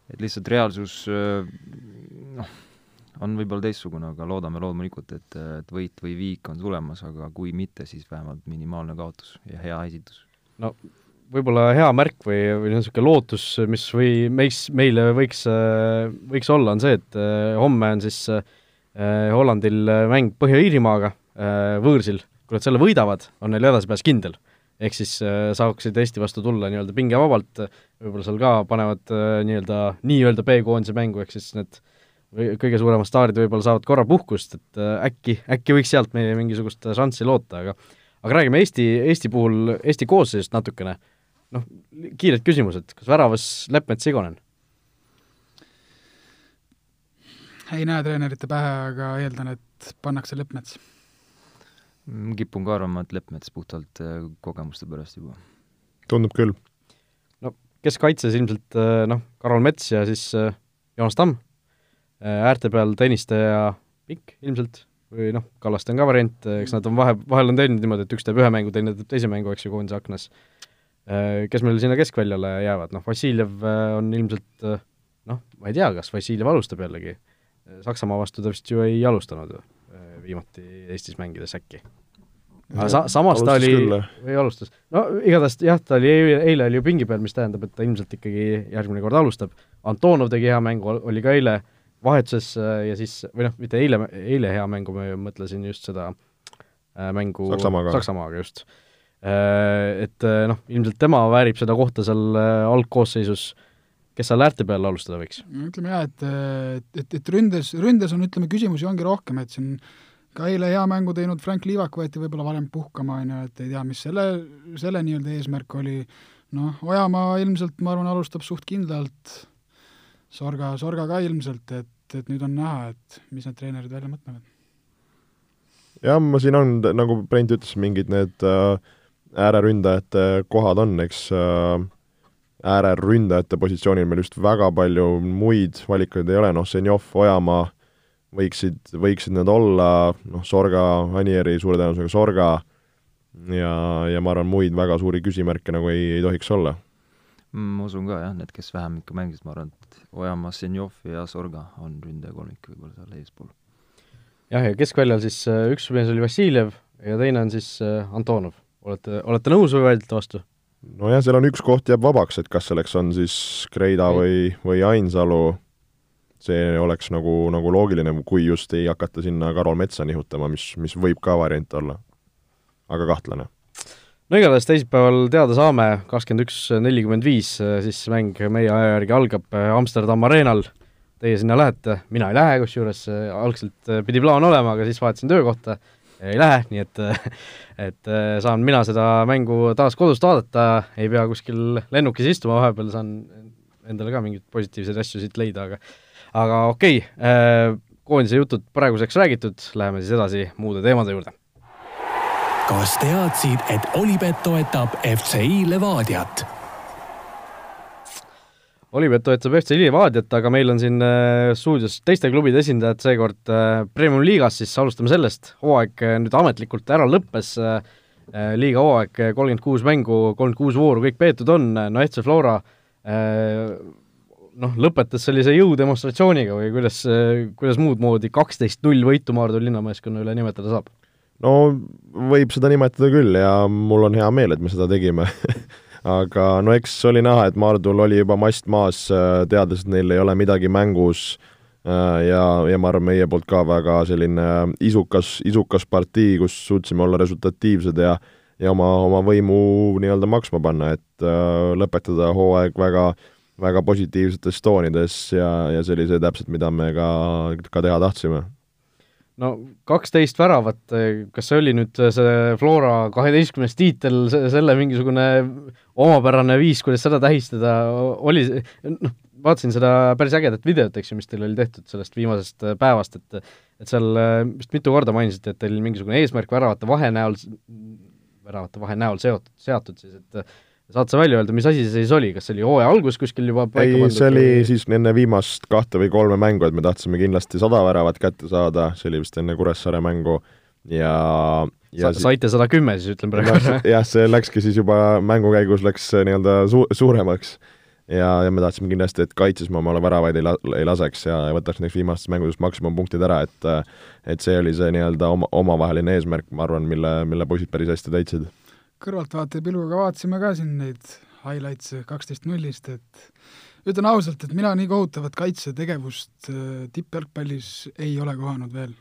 Speaker 5: et lihtsalt reaalsus noh, on võib-olla teistsugune, aga loodame loomulikult, et, et võit või viik on tulemas, aga kui mitte, siis vähemalt minimaalne kaotus ja hea esitus.
Speaker 2: no võib-olla hea märk või, või niisugune lootus, mis või meis, meile võiks, võiks olla, on see, et eh, homme on siis eh, Hollandil mäng Põhja-Iirimaaga eh, võõrsil, kui nad selle võidavad, on neil edasipääs kindel. ehk siis äh, saaksid Eesti vastu tulla nii-öelda pingevabalt, võib-olla seal ka panevad äh, nii-öelda, nii-öelda B-koondise mängu, ehk siis need või kõige suuremad staarid võib-olla saavad korra puhkust, et äh, äkki, äkki võiks sealt meie mingisugust šanssi loota, aga aga räägime Eesti, Eesti puhul, Eesti koosseisust natukene, noh, kiired küsimused, kas väravas Leppmets, Igonen?
Speaker 4: ei näe treenerite pähe, aga eeldan, et pannakse Leppmets.
Speaker 5: kipun ka arvama, et Leppmets puhtalt äh, kogemuste pärast juba.
Speaker 3: tundub küll.
Speaker 2: no keskkaitses ilmselt äh, noh, Karol Mets ja siis äh, Joonas Tamm, äärte peal Tõniste ja Pikk ilmselt, või noh, Kallaste on ka variant, eks nad on vahe, vahel on teinud niimoodi, et üks teeb ühe mängu, teine teeb teise mängu, eks ju, koondise aknas. Kes meil sinna keskväljale jäävad, noh, Vassiljev on ilmselt noh, ma ei tea, kas Vassiljev alustab jällegi, Saksamaa vastu ta vist ju ei alustanud ju viimati Eestis mängides äkki. aga sa-, samas ta oli, või alustas, no igatahes jah, ta oli eile, eile oli ju pingi peal, mis tähendab, et ta ilmselt ikkagi järgmine kord alustab, Antonov tegi hea mängu, oli ka eile vahetuses ja siis, või noh, mitte eile, eile hea mängu, ma mõtlesin just seda äh, mängu
Speaker 3: Saksamaaga,
Speaker 2: Saksamaaga, just. Et noh, ilmselt tema väärib seda kohta seal algkoosseisus äh, kes seal äärte peal alustada võiks?
Speaker 4: ütleme jah, et, et, et, et ründes, ründes on ütleme, küsimusi ongi rohkem, et siin ka eile hea mängu teinud Frank Liivak võeti võib-olla varem puhkama, on ju, et ei tea, mis selle, selle nii-öelda eesmärk oli, noh, Ojamaa ilmselt, ma arvan, alustab suht kindlalt, Sorga, Sorga ka ilmselt, et, et nüüd on näha, et mis need treenerid välja mõtlevad.
Speaker 3: jah, ma siin on, nagu Brent ütles, mingid need äh, ääreründajate kohad on, eks äh, ääreründajate positsioonil meil just väga palju muid valikuid ei ole, noh, Senjov, Ojamaa võiksid, võiksid need olla, noh, Sorga, Anieri suure tõenäosusega Sorga ja, ja ma arvan, muid väga suuri küsimärke nagu ei, ei tohiks olla.
Speaker 5: Ma usun ka jah, need, kes vähem ikka mängisid, ma arvan, et Ojamaa, Senjov ja Sorga on ründajakolmik võib-olla seal eespool.
Speaker 2: jah, ja keskväljal siis äh, üks mees oli Vassiljev ja teine on siis äh, Antonov. olete, olete nõus või vaidlete vastu?
Speaker 3: nojah, seal on üks koht jääb vabaks, et kas selleks on siis Kreida või, või Ainsalu, see oleks nagu, nagu loogiline, kui just ei hakata sinna Karol Metsa nihutama, mis, mis võib ka variant olla. aga kahtlane.
Speaker 2: No igatahes teisipäeval teada saame, kakskümmend üks nelikümmend viis, siis mäng meie aja järgi algab Amsterdam Arenal, teie sinna lähete, mina ei lähe, kusjuures algselt pidi plaan olema, aga siis vahetasin töökohta ei lähe, nii et et äh, saan mina seda mängu taas kodust vaadata, ei pea kuskil lennukis istuma, vahepeal saan endale ka mingeid positiivseid asju siit leida, aga aga okei okay,, äh, koondise jutud praeguseks räägitud, läheme siis edasi muude teemade juurde.
Speaker 1: Kas teadsid, et Olipet toetab FCI Levadiat?
Speaker 2: Olipet toetab FC Levadia-t, aga meil on siin äh, stuudios teiste klubide esindajad seekord äh, Premium liigas, siis alustame sellest, hooaeg äh, nüüd ametlikult ära lõppes liiga hooaeg kolmkümmend kuus mängu, kolmkümmend kuus vooru kõik peetud on, no FC Flora noh, lõpetas sellise jõudemonstratsiooniga või kuidas, kuidas muud moodi kaksteist null võitu Maardu linnameeskonna üle nimetada saab?
Speaker 3: No võib seda nimetada küll ja mul on hea meel, et me seda tegime. Aga no eks oli näha, et Mardul oli juba mast maas, äh, teades, et neil ei ole midagi mängus äh, ja, ja ma arvan, meie poolt ka väga selline isukas, isukas partii, kus suutsime olla resultatiivsed ja ja oma, oma võimu nii-öelda maksma panna, et äh, lõpetada hooaeg väga, väga positiivsetes toonides ja, ja see täpselt, mida me ka, ka teha tahtsime
Speaker 2: no kaksteist väravat, kas see oli nüüd see Flora kaheteistkümnes tiitel, selle mingisugune omapärane viis, kuidas seda tähistada, oli noh, vaatasin seda päris ägedat videot, eks ju, mis teil oli tehtud sellest viimasest päevast, et et seal vist mitu korda mainisite, et teil mingisugune eesmärk väravate vahe näol, väravate vahe näol seotud, seatud siis, et saad sa välja öelda, mis asi see siis oli, kas see oli hooaja algus kuskil juba
Speaker 3: ei, see oli või... siis enne viimast kahte või kolme mängu, et me tahtsime kindlasti sada väravat kätte saada, see oli vist enne Kuressaare mängu. Ja
Speaker 2: ja Sa, saite sada kümme siis, ütlen praegu.
Speaker 3: Jah, see läkski siis juba mängu käigus läks nii-öelda su-, suuremaks. ja, ja me tahtsime kindlasti, et kaitses me omale väravaid ei la-, ei laseks ja võtaks näiteks viimastes mängudes maksimumpunktid ära, et et see oli see nii-öelda oma, omavaheline eesmärk, ma arvan, mille, mille poisid päris hästi täitsid
Speaker 4: kõrvaltvaataja pilguga vaatasime ka siin neid highlights'e kaksteist nullist, et ütlen ausalt, et mina nii kohutavat kaitsetegevust äh, tippjalgpallis ei ole kohanud veel.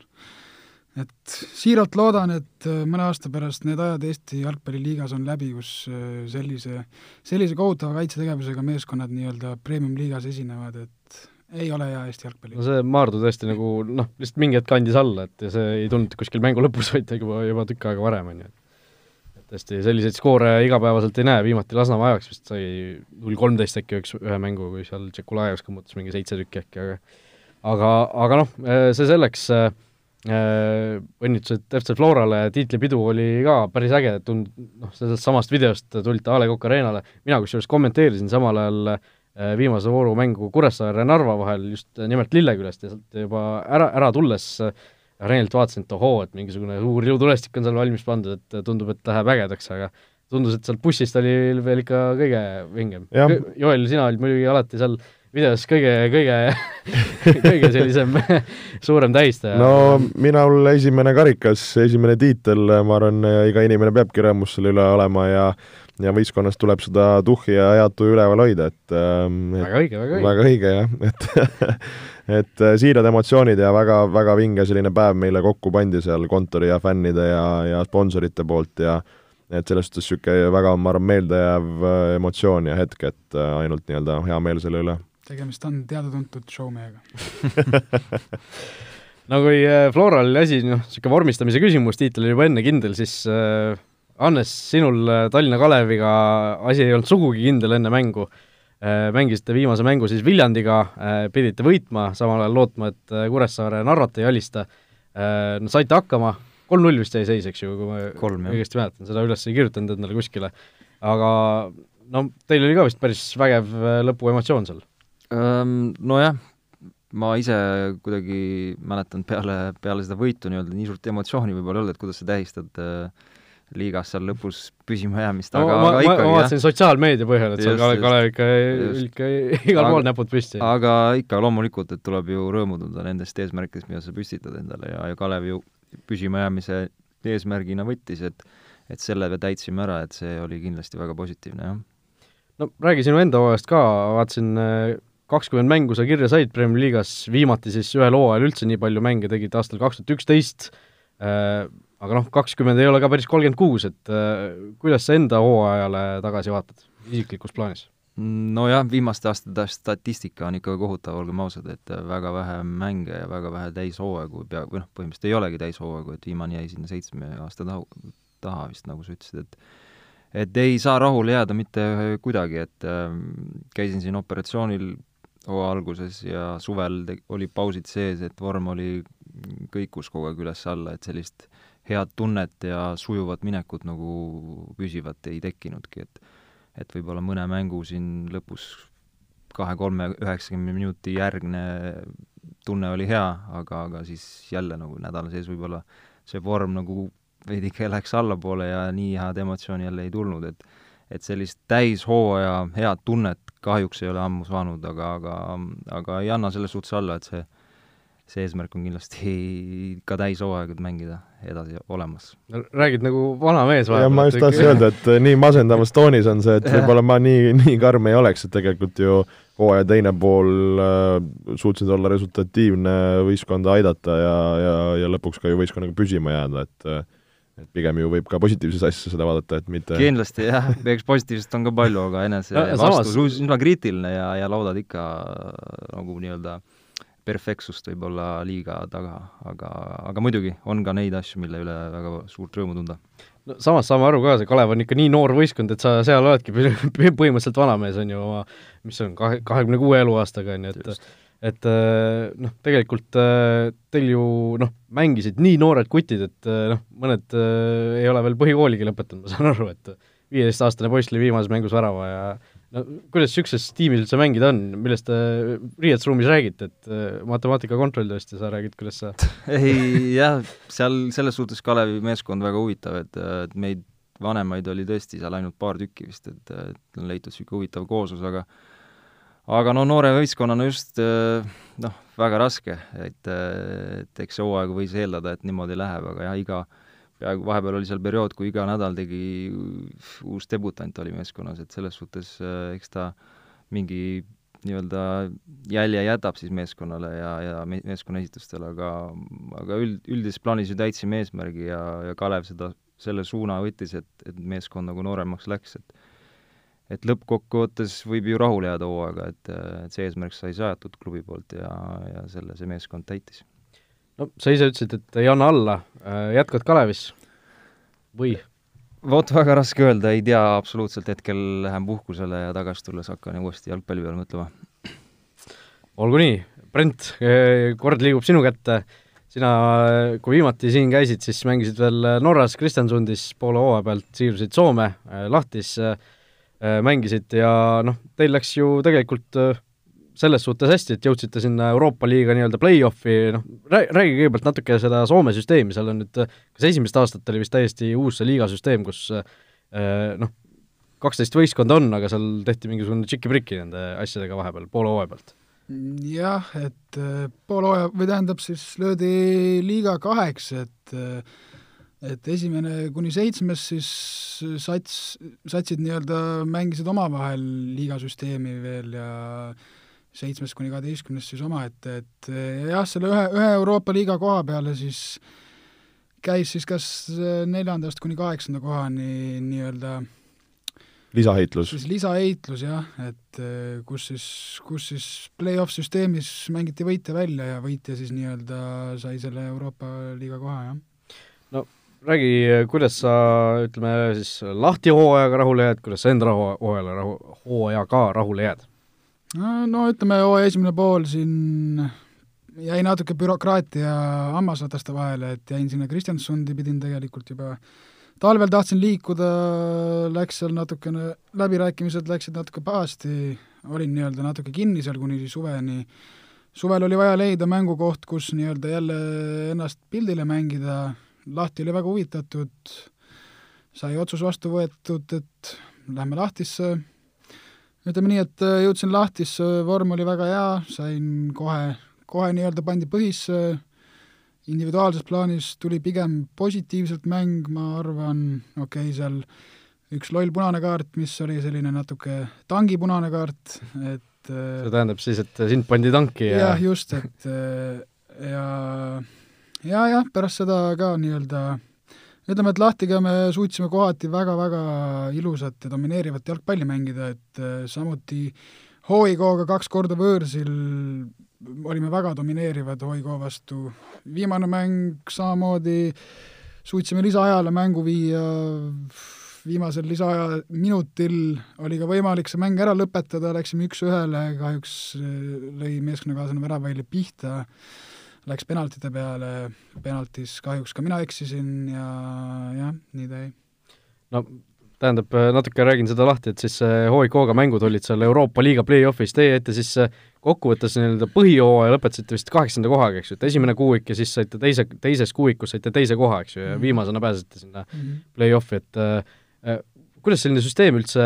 Speaker 4: et siiralt loodan, et äh, mõne aasta pärast need ajad Eesti jalgpalliliigas on läbi, kus äh, sellise, sellise kohutava kaitsetegevusega meeskonnad nii-öelda premium-liigas esinevad, et ei ole hea Eesti jalgpalli.
Speaker 2: no see Maardu tõesti nagu noh, lihtsalt mingi hetk andis alla, et ja see ei tulnud kuskil mängu lõpus, vaid juba, juba tükk aega varem, on ju. et tõesti, selliseid skoore igapäevaselt ei näe, viimati Lasnamäe ajaks vist sai null kolmteist äkki üks, ühe mängu, kui seal Tšekulajevs kõmmutas mingi seitse tükki äkki, aga aga, aga noh, see selleks. Äh, Äh, õnnitlused FC Florale, tiitlipidu oli ka päris äge, tund-, noh, sellest samast videost tulite A Le Coq Arena'le, mina kusjuures kommenteerisin samal ajal äh, viimase vooru mängu Kuressaare ja Narva vahel just nimelt Lillekülast ja sealt juba ära, ära tulles areenilt vaatasin, et ohoo, et mingisugune suur ilutulestik on seal valmis pandud, et tundub, et läheb ägedaks, aga tundus, et sealt bussist oli veel ikka kõige vingem. Joel, sina olid muidugi alati seal videos kõige, kõige kõige sellisem suurem tähistaja.
Speaker 3: no minul esimene karikas, esimene tiitel, ma arvan, iga inimene peabki rõõmus selle üle olema ja ja võistkonnas tuleb seda tuhhi ja head tuju üleval hoida, et,
Speaker 2: ähm, väga õige, väga õige.
Speaker 3: väga õige jah, et et äh, siirad emotsioonid ja väga, väga vinge selline päev meile kokku pandi seal kontori ja fännide ja, ja sponsorite poolt ja et selles suhtes niisugune väga, ma arvan, meeldejääv äh, emotsioon ja hetk, et äh, ainult nii-öelda hea meel selle üle.
Speaker 4: Tegemist on teada-tuntud showmehega
Speaker 2: no kui Floral oli asi, noh, niisugune vormistamise küsimus, tiitel oli juba enne kindel, siis äh, Hannes, sinul Tallinna Kaleviga asi ei olnud sugugi kindel enne mängu mängisite viimase mängu siis Viljandiga äh,, pidite võitma, samal ajal lootma, et äh, Kuressaare Narvat ei alista. Äh,, no saite hakkama, kolm-null vist jäi seis, eks ju, kui ma õigesti mäletan, seda üles ei kirjutanud endale kuskile, aga no teil oli ka vist päris vägev äh, lõpuemotsioon seal?
Speaker 5: Nojah, ma ise kuidagi mäletan peale, peale seda võitu nii-öelda nii suurt emotsiooni võib-olla ei olnud, et kuidas sa tähistad äh, liigas seal lõpus püsima jäämist, aga
Speaker 2: no,
Speaker 5: ma,
Speaker 2: aga ikkagi, ma vaatasin sotsiaalmeedia põhjal, et seal Kalev, Kalev ikka, ikka igal pool näpud püsti.
Speaker 5: aga ikka loomulikult, et tuleb ju rõõmuda nendest eesmärkidest, mida sa püstitad endale ja, ja Kalev ju püsima jäämise eesmärgina võttis, et et selle me täitsime ära, et see oli kindlasti väga positiivne, jah.
Speaker 2: no räägi sinu enda hooajast ka, vaatasin äh, kakskümmend mängu sa kirja said Premier League'as, viimati siis ühel hooajal üldse nii palju mänge tegid aastal kaks tuhat üksteist, äh, aga noh, kakskümmend ei ole ka päris kolmkümmend kuus, et äh, kuidas sa enda hooajale tagasi vaatad, isiklikus plaanis?
Speaker 5: nojah, viimaste aastate statistika on ikka kohutav, olgem ausad, et väga vähe mänge ja väga vähe täishooaegu pea, või noh, põhimõtteliselt ei olegi täishooaegu, et viimane jäi sinna seitsme aasta taha, taha vist, nagu sa ütlesid, et et ei saa rahule jääda mitte kuidagi, et äh, käisin siin operatsioonil hooaja alguses ja suvel olid pausid sees, et vorm oli, kõikus kogu aeg üles-alla, et sellist head tunnet ja sujuvat minekut nagu püsivat ei tekkinudki, et et võib-olla mõne mängu siin lõpus kahe-kolme üheksakümne minuti järgne tunne oli hea, aga, aga siis jälle nagu nädala sees võib-olla see vorm nagu veidike läks allapoole ja nii head emotsiooni jälle ei tulnud, et et sellist täishooaja head tunnet kahjuks ei ole ammu saanud, aga, aga, aga ei anna selles suhtes alla, et see, see eesmärk on kindlasti ka täishooaegad mängida edasi olemas.
Speaker 2: räägid nagu vana mees
Speaker 3: vahepeal. ma just tahtsin öelda, et nii masendavas toonis on see, et võib-olla ma nii, nii karm ei oleks, et tegelikult ju hooaja teine pool äh, suutsid olla resultatiivne võistkonda aidata ja, ja, ja lõpuks ka ju võistkonnaga püsima jääda, et äh, et pigem ju võib ka positiivses asjas seda vaadata, et mitte
Speaker 5: kindlasti jah, eks positiivset on ka palju, aga enese ja, vastus samas... üsna kriitiline ja, ja loodad ikka nagu nii-öelda perfektsust võib-olla liiga taga, aga, aga muidugi on ka neid asju, mille üle väga suurt rõõmu tunda.
Speaker 2: no samas saame aru ka, see Kalev on ikka nii noor võistkond, et sa seal oledki põhimõtteliselt vanamees, on ju, oma mis see on, kahe, kahekümne kuue eluaastaga, on ju, et Just et äh, noh, tegelikult äh, teil ju noh, mängisid nii noored kutid, et äh, noh, mõned ei ole veel põhikooligi lõpetanud, ma saan aru, et viieteistaastane poiss lõi viimases mängus värava ja no kuidas niisuguses tiimis üldse mängida on, millest te riietusruumis räägite, et matemaatika kontrolltööst ja sa räägid, kuidas sa
Speaker 5: ei jah, seal selles suhtes Kalevi meeskond väga huvitav, et, et meid vanemaid oli tõesti seal ainult paar tükki vist, et, et on leitud niisugune huvitav kooslus, aga aga no noore võistkonnana just äh, noh, väga raske, et, äh, et eks see hooaeg võis eeldada, et niimoodi läheb, aga jah, iga, peaaegu vahepeal oli seal periood, kui iga nädal tegi uus debutant oli meeskonnas, et selles suhtes äh, eks ta mingi nii-öelda jälje jätab siis meeskonnale ja, ja me-, meeskonna esitustele, aga aga üld, üldises plaanis ju täitsime eesmärgi ja, ja Kalev seda, selle suuna võttis, et, et meeskond nagu nooremaks läks, et et lõppkokkuvõttes võib ju rahule jääda hooaega, et, et see eesmärk sai seatud klubi poolt ja, ja selle see meeskond täitis.
Speaker 2: No sa ise ütlesid, et ei anna alla, jätkad Kalevis? Või?
Speaker 5: vot väga raske öelda, ei tea absoluutselt, hetkel lähen puhkusele ja tagasi tulles hakkan uuesti jalgpalli peale mõtlema.
Speaker 2: olgu nii, Brent, kord liigub sinu kätte, sina, kui viimati siin käisid, siis mängisid veel Norras Kristjansundis poole hooaja pealt, siirdusid Soome, Lahtis mängisid ja noh, teil läks ju tegelikult selles suhtes hästi, et jõudsite sinna Euroopa liiga nii-öelda play-off'i, noh, räägi kõigepealt natuke seda Soome süsteemi, seal on nüüd, kas esimest aastat oli vist täiesti uus see liigasüsteem, kus eh, noh, kaksteist võistkonda on, aga seal tehti mingisugune tšiki-priki nende asjadega vahepeal, poole hooaja pealt?
Speaker 4: jah, et eh, poole hooaja, või tähendab siis löödi liiga kaheks, et eh, et esimene kuni seitsmes siis sats, satsid nii-öelda mängisid omavahel liigasüsteemi veel ja seitsmest kuni kaheteistkümnest siis omaette, et jah, selle ühe, ühe Euroopa liiga koha peale siis käis siis kas neljandast kuni kaheksanda kohani nii-öelda
Speaker 3: lisaheitlus.
Speaker 4: siis lisaheitlus jah, et kus siis, kus siis play-off süsteemis mängiti võitja välja ja võitja siis nii-öelda sai selle Euroopa liiga koha, jah.
Speaker 2: no räägi, kuidas sa, ütleme siis lahti hooajaga rahule jääd, kuidas sa enda hooajale rahu, hooajaga rahule jääd?
Speaker 4: No ütleme, hooaja esimene pool siin jäi natuke bürokraatia hammasrataste vahele, et jäin sinna Kristjansundi, pidin tegelikult juba talvel tahtsin liikuda, läks seal natukene, läbirääkimised läksid natuke pahasti, olin nii-öelda natuke kinni seal kuni suveni, suvel oli vaja leida mängukoht, kus nii-öelda jälle ennast pildile mängida, Lahti oli väga huvitatud, sai otsus vastu võetud, et lähme Lahtisse, ütleme nii, et äh, jõudsin lahtisse, vorm oli väga hea, sain kohe, kohe nii-öelda pandi põhisse, individuaalses plaanis tuli pigem positiivselt mäng, ma arvan, okei okay,, seal üks loll punane kaart, mis oli selline natuke tangipunane kaart, et
Speaker 2: äh, see tähendab siis, et sind pandi tanki
Speaker 4: ja jah, just, et äh, ja ja jah, pärast seda ka nii-öelda ütleme, et Lahtiga me suutsime kohati väga-väga ilusat ja domineerivat jalgpalli mängida, et äh, samuti Hoigooga kaks korda võõrsil olime väga domineerivad Hoigoo vastu. viimane mäng samamoodi suutsime lisaajale mängu viia, viimasel lisaaja minutil oli ka võimalik see mäng ära lõpetada, läksime üks-ühele, kahjuks äh, lõi meeskonnakaaslane väravahile pihta läks penaltide peale, penaltis kahjuks ka mina eksisin ja jah, nii ta jäi.
Speaker 2: no tähendab, natuke räägin seda lahti, et siis HIK-ga mängud olid seal Euroopa liiga play-off'is, teie ette siis kokkuvõttes nii-öelda põhijooaja lõpetasite vist kaheksanda kohaga, eks ju, et esimene kuuik ja siis saite teise, teises kuuikus saite teise koha, eks ju, ja mhm. viimasena pääsesite sinna mm -hmm. play-off'i, et äh, kuidas selline süsteem üldse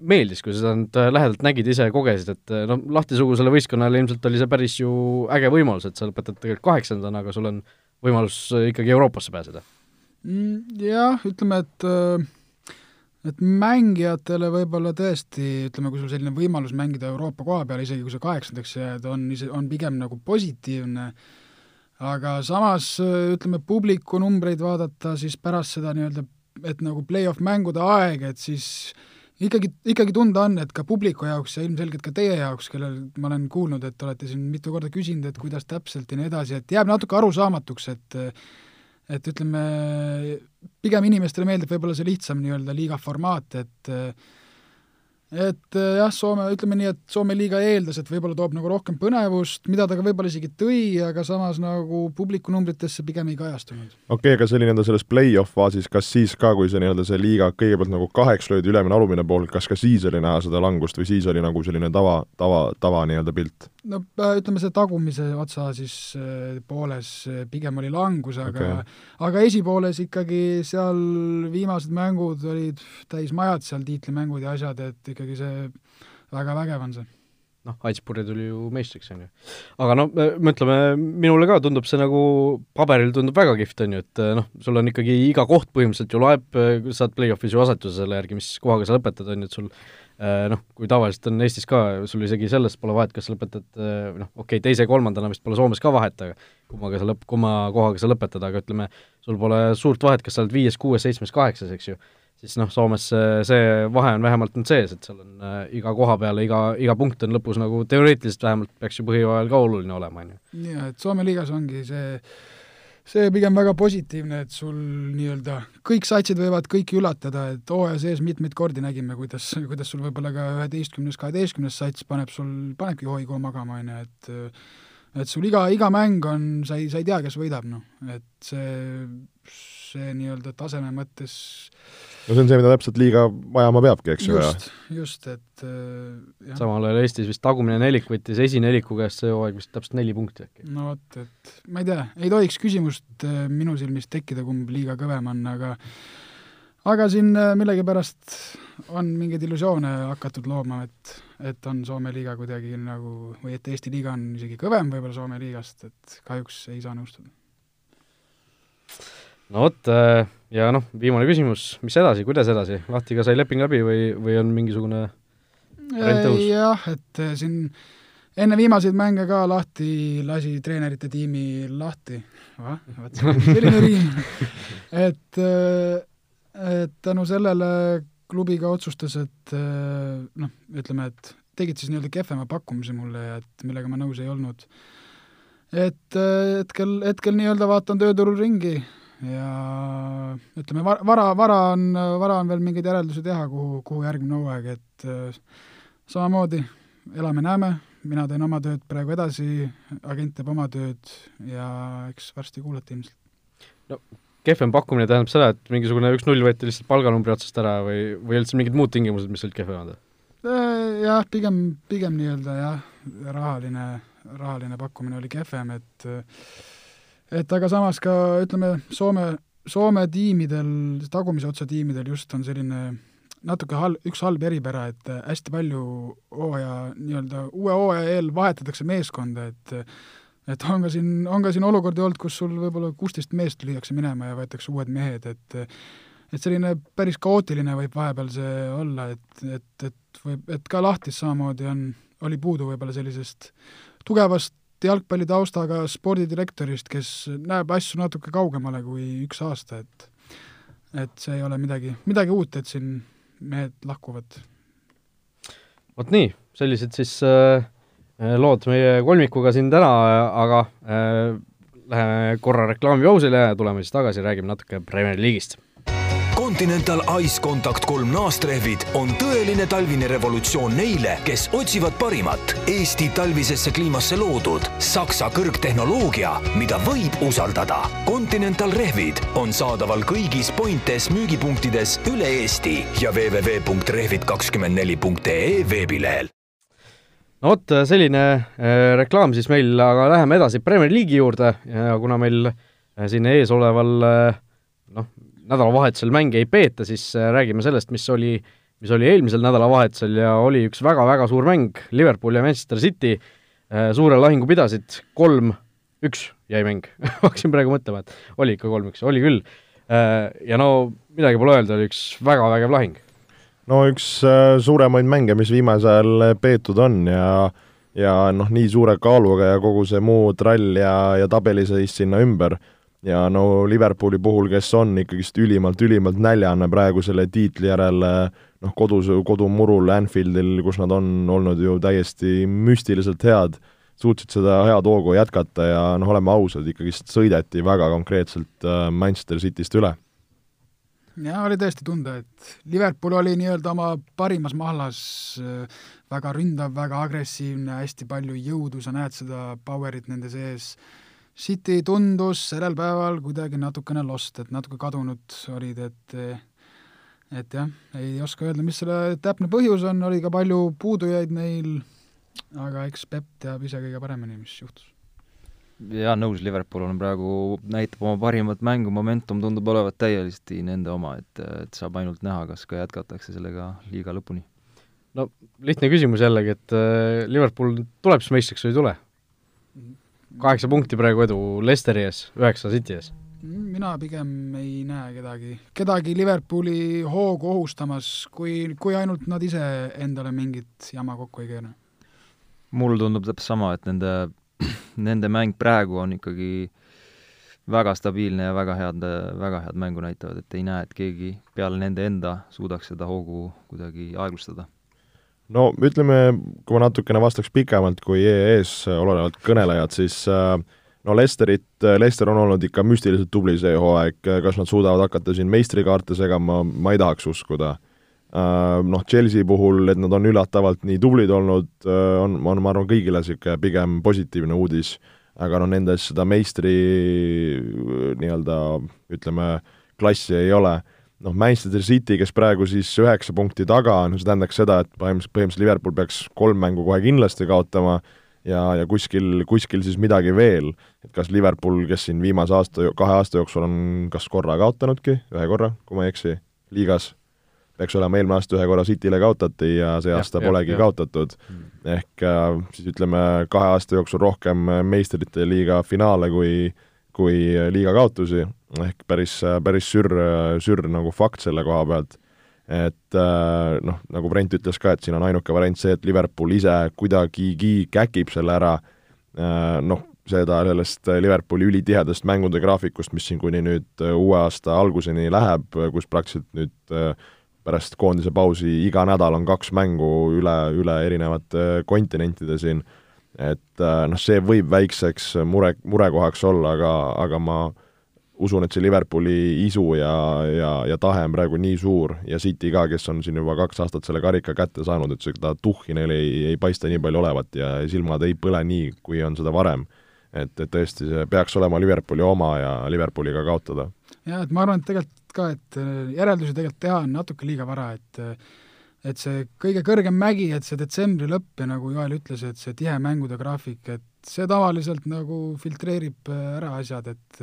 Speaker 2: meeldis, kui sa seda nüüd äh, lähedalt nägid, ise kogesid, et äh, noh, lahtisugusele võistkonnale ilmselt oli see päris ju äge võimalus, et sa lõpetad tegelikult kaheksandana, aga sul on võimalus äh, ikkagi Euroopasse pääseda?
Speaker 4: Mm, jah, ütleme, et et mängijatele võib-olla tõesti, ütleme, kui sul selline võimalus mängida Euroopa koha peal, isegi kui sa kaheksandaks jääd, on ise, on pigem nagu positiivne, aga samas ütleme, publiku numbreid vaadata, siis pärast seda nii-öelda et nagu play-off mängude aeg, et siis ikkagi, ikkagi tunda on, et ka publiku jaoks ja ilmselgelt ka teie jaoks, kellel ma olen kuulnud, et olete siin mitu korda küsinud, et kuidas täpselt ja nii edasi, et jääb natuke arusaamatuks, et et ütleme, pigem inimestele meeldib võib-olla see lihtsam nii-öelda liiga formaat, et et äh, jah, Soome, ütleme nii, et Soome liiga eeldas, et võib-olla toob nagu rohkem põnevust, mida ta ka võib-olla isegi tõi, aga samas nagu publiku numbritesse pigem ei kajastunud.
Speaker 3: okei okay,, aga see oli nii-öelda selles play-off faasis, kas siis ka, kui see nii-öelda see liiga kõigepealt nagu kaheks löödi ülemine, alumine pool, kas ka siis oli näha seda langust või siis oli nagu selline tava, tava, tava nii-öelda pilt?
Speaker 4: No äh, ütleme, see tagumise otsa siis äh, pooles pigem oli langus, aga okay. aga esipooles ikkagi seal viimased mängud olid täis majad seal, tiitlimängud ja asjad, et ikkagi see väga vägev on see
Speaker 2: noh, Aitspuri tuli ju meistriks, on ju. aga no mõtleme, minule ka tundub see nagu, paberil tundub väga kihvt, on ju, et noh, sul on ikkagi iga koht põhimõtteliselt ju loeb, saad play-off'is ju asetuse selle järgi, mis kohaga sa lõpetad, on ju, et sul noh, kui tavaliselt on Eestis ka, sul isegi selles pole vahet, kas sa lõpetad noh, okei okay,, teise-kolmandana vist pole Soomes ka vahet, aga kummaga sa lõpp, kumma kohaga sa lõpetad, aga ütleme, sul pole suurt vahet, kas sa oled viies, kuues, seitsmes, kaheksas, eks ju, siis noh, Soomes see, see vahe on vähemalt nüüd sees, et seal on äh, iga koha peale, iga, iga punkt on lõpus nagu teoreetiliselt vähemalt peaks ju põhjooajal ka oluline olema, on
Speaker 4: ju. jaa, et Soome liigas ongi see see pigem väga positiivne, et sul nii-öelda kõik satsid võivad kõiki üllatada, et hooaja sees mitmeid kordi nägime, kuidas, kuidas sul võib-olla ka üheteistkümnes, kaheteistkümnes sats paneb sul, panebki hoigu magama, on ju, et et sul iga, iga mäng on, sa ei, sa ei tea, kes võidab, noh, et see, see nii-öelda taseme mõttes
Speaker 3: no see on see, mida täpselt liiga vajama peabki, eks ju.
Speaker 4: just, just, et äh,
Speaker 2: jah. samal ajal Eestis vist tagumine nelik võttis esineliku käest see hooaeg vist täpselt neli punkti äkki.
Speaker 4: no vot, et ma ei tea, ei tohiks küsimust äh, minu silmis tekkida, kumb liiga kõvem on, aga aga siin äh, millegipärast on mingeid illusioone hakatud looma, et, et on Soome liiga kuidagi nagu, või et Eesti liiga on isegi kõvem võib-olla Soome liigast, et kahjuks ei saa nõustuda
Speaker 2: no vot, äh, ja noh, viimane küsimus, mis edasi, kuidas edasi, Lahtiga sai leping läbi või, või on mingisugune
Speaker 4: variant tõus? jah, et äh, siin enne viimaseid mänge ka Lahti lasi treenerite tiimi lahti, vot selline riim, et äh, et tänu sellele klubiga otsustas, et noh, ütleme, et tegid siis nii-öelda kehvema pakkumise mulle ja et millega ma nõus ei olnud. et hetkel, hetkel nii-öelda vaatan tööturul ringi, ja ütleme, vara, vara on, vara on veel mingeid järeldusi teha, kuhu, kuhu järgmine hooaeg, et äh, samamoodi elame-näeme, mina teen oma tööd praegu edasi, agent teeb oma tööd ja eks varsti kuulete ilmselt.
Speaker 2: no kehvem pakkumine tähendab seda, et mingisugune üks-null võeti lihtsalt palganumbri otsast ära või, või üldse mingid muud tingimused, mis olid kehvemad?
Speaker 4: Äh, jah, pigem, pigem nii-öelda jah, rahaline, rahaline pakkumine oli kehvem, et äh, et aga samas ka ütleme, Soome, Soome tiimidel, tagumise otsa tiimidel just on selline natuke hal-, üks halb eripära, et hästi palju hooaja, nii-öelda uue hooaja eel vahetatakse meeskonda, et et on ka siin, on ka siin olukordi olnud, kus sul võib-olla kuusteist meest lüüakse minema ja võetakse uued mehed, et et selline päris kaootiline võib vahepeal see olla, et, et, et võib, et ka lahtis samamoodi on, oli puudu võib-olla sellisest tugevast jalgpallitaustaga spordidirektorist, kes näeb asju natuke kaugemale kui üks aasta, et et see ei ole midagi, midagi uut, et siin mehed lahkuvad.
Speaker 2: vot nii, sellised siis äh, lood meie kolmikuga siin täna, aga äh, läheme korra reklaamipausile ja tuleme siis tagasi, räägime natuke Premier League'ist
Speaker 1: Continental Ice Contact kolm naastrehvid on tõeline talvine revolutsioon neile, kes otsivad parimat Eesti talvisesse kliimasse loodud Saksa kõrgtehnoloogia, mida võib usaldada. Continental rehvid on saadaval kõigis Pointes müügipunktides üle Eesti ja www.rehvid24.ee veebilehel
Speaker 2: no vot, selline äh, reklaam siis meil, aga läheme edasi Premier League'i juurde ja kuna meil äh, siin eesoleval äh, nädalavahetusel mänge ei peeta, siis äh, räägime sellest, mis oli, mis oli eelmisel nädalavahetusel ja oli üks väga-väga suur mäng, Liverpool ja Manchester City äh, suure lahingu pidasid, kolm-üks jäi mäng hakkasin praegu mõtlema, et oli ikka kolm-üks, oli küll. Äh, ja no midagi pole öelda, oli üks väga vägev lahing.
Speaker 3: no üks suuremaid mänge, mis viimasel ajal peetud on ja ja noh, nii suure kaaluga ja kogu see muu trall ja, ja tabeliseis sinna ümber ja no Liverpooli puhul, kes on ikkagist ülimalt, ülimalt näljane praegu selle tiitli järele, noh, kodus, kodumurul Anfieldil, kus nad on olnud ju täiesti müstiliselt head, suutsid seda head hoogu jätkata ja noh, oleme ausad, ikkagist sõideti väga konkreetselt äh, Manchester Cityst üle.
Speaker 4: jaa, oli tõesti tunda, et Liverpool oli nii-öelda oma parimas mahlas, äh, väga ründav, väga agressiivne, hästi palju jõudu, sa näed seda power'it nende sees City tundus sellel päeval kuidagi natukene lost, et natuke kadunud olid, et et jah, ei oska öelda, mis selle täpne põhjus on, oli ka palju puudujaid neil, aga eks Pepp teab ise kõige paremini, mis juhtus.
Speaker 5: jaa, nõus, Liverpool on praegu, näitab oma parimat mängu, momentum tundub olevat täiesti nende oma, et, et saab ainult näha, kas ka jätkatakse sellega liiga lõpuni.
Speaker 2: no lihtne küsimus jällegi, et äh, Liverpool tuleb siis meistriks või ei tule? Kaheksa punkti praegu edu Lesteri ees, üheksa City ees.
Speaker 4: mina pigem ei näe kedagi, kedagi Liverpooli hoogu ohustamas, kui, kui ainult nad ise endale mingit jama kokku ei keera.
Speaker 5: mulle tundub täpselt sama, et nende, nende mäng praegu on ikkagi väga stabiilne ja väga head, väga head mängu näitavad, et ei näe, et keegi peale nende enda suudaks seda hoogu kuidagi aeglustada
Speaker 3: no ütleme, kui ma natukene vastaks pikemalt kui EE-s olevad kõnelejad, siis äh, no Lesterit, Lester on olnud ikka müstiliselt tubli see hooaeg, kas nad suudavad hakata siin meistrikaarte segama, ma ei tahaks uskuda. Äh, noh, Chelsea puhul, et nad on üllatavalt nii tublid olnud, äh, on, on ma arvan, kõigile niisugune pigem positiivne uudis, aga no nendes seda meistri nii-öelda ütleme, klassi ei ole noh, Manchester City, kes praegu siis üheksa punkti taga on, see tähendaks seda, et põhimõtteliselt, põhimõtteliselt Liverpool peaks kolm mängu kohe kindlasti kaotama ja, ja kuskil, kuskil siis midagi veel, et kas Liverpool, kes siin viimase aasta, kahe aasta jooksul on kas korra kaotanudki, ühe korra, kui ma ei eksi, liigas, peaks olema eelmine aasta ühe korra Cityle kaotati ja see aasta ja, polegi ja, kaotatud. Hmm. ehk äh, siis ütleme, kahe aasta jooksul rohkem meistrite liiga finaale kui kui liiga kaotusi, ehk päris, päris sür, sür nagu fakt selle koha pealt. et äh, noh, nagu Brent ütles ka, et siin on ainuke variant see, et Liverpool ise kuidagigi käkib selle ära, äh, noh, seda, sellest Liverpooli ülitihedast mängude graafikust, mis siin kuni nüüd uue aasta alguseni läheb, kus praktiliselt nüüd äh, pärast koondise pausi iga nädal on kaks mängu üle, üle erinevate kontinentide siin et äh, noh, see võib väikseks mure, murekohaks olla, aga, aga ma usun, et see Liverpooli isu ja, ja, ja tahe on praegu nii suur ja City ka, kes on siin juba kaks aastat selle karika kätte saanud, et seda tuhhi neil ei, ei paista nii palju olevat ja silmad ei põle nii, kui on seda varem. et, et tõesti, see peaks olema Liverpooli oma ja Liverpooliga kaotada.
Speaker 4: jah, et ma arvan, et tegelikult ka, et järeldusi tegelikult teha on natuke liiga vara, et et see kõige kõrgem mägi, et see detsembri lõpp ja nagu Joel ütles, et see tihe mängude graafik, et see tavaliselt nagu filtreerib äh, ära asjad, et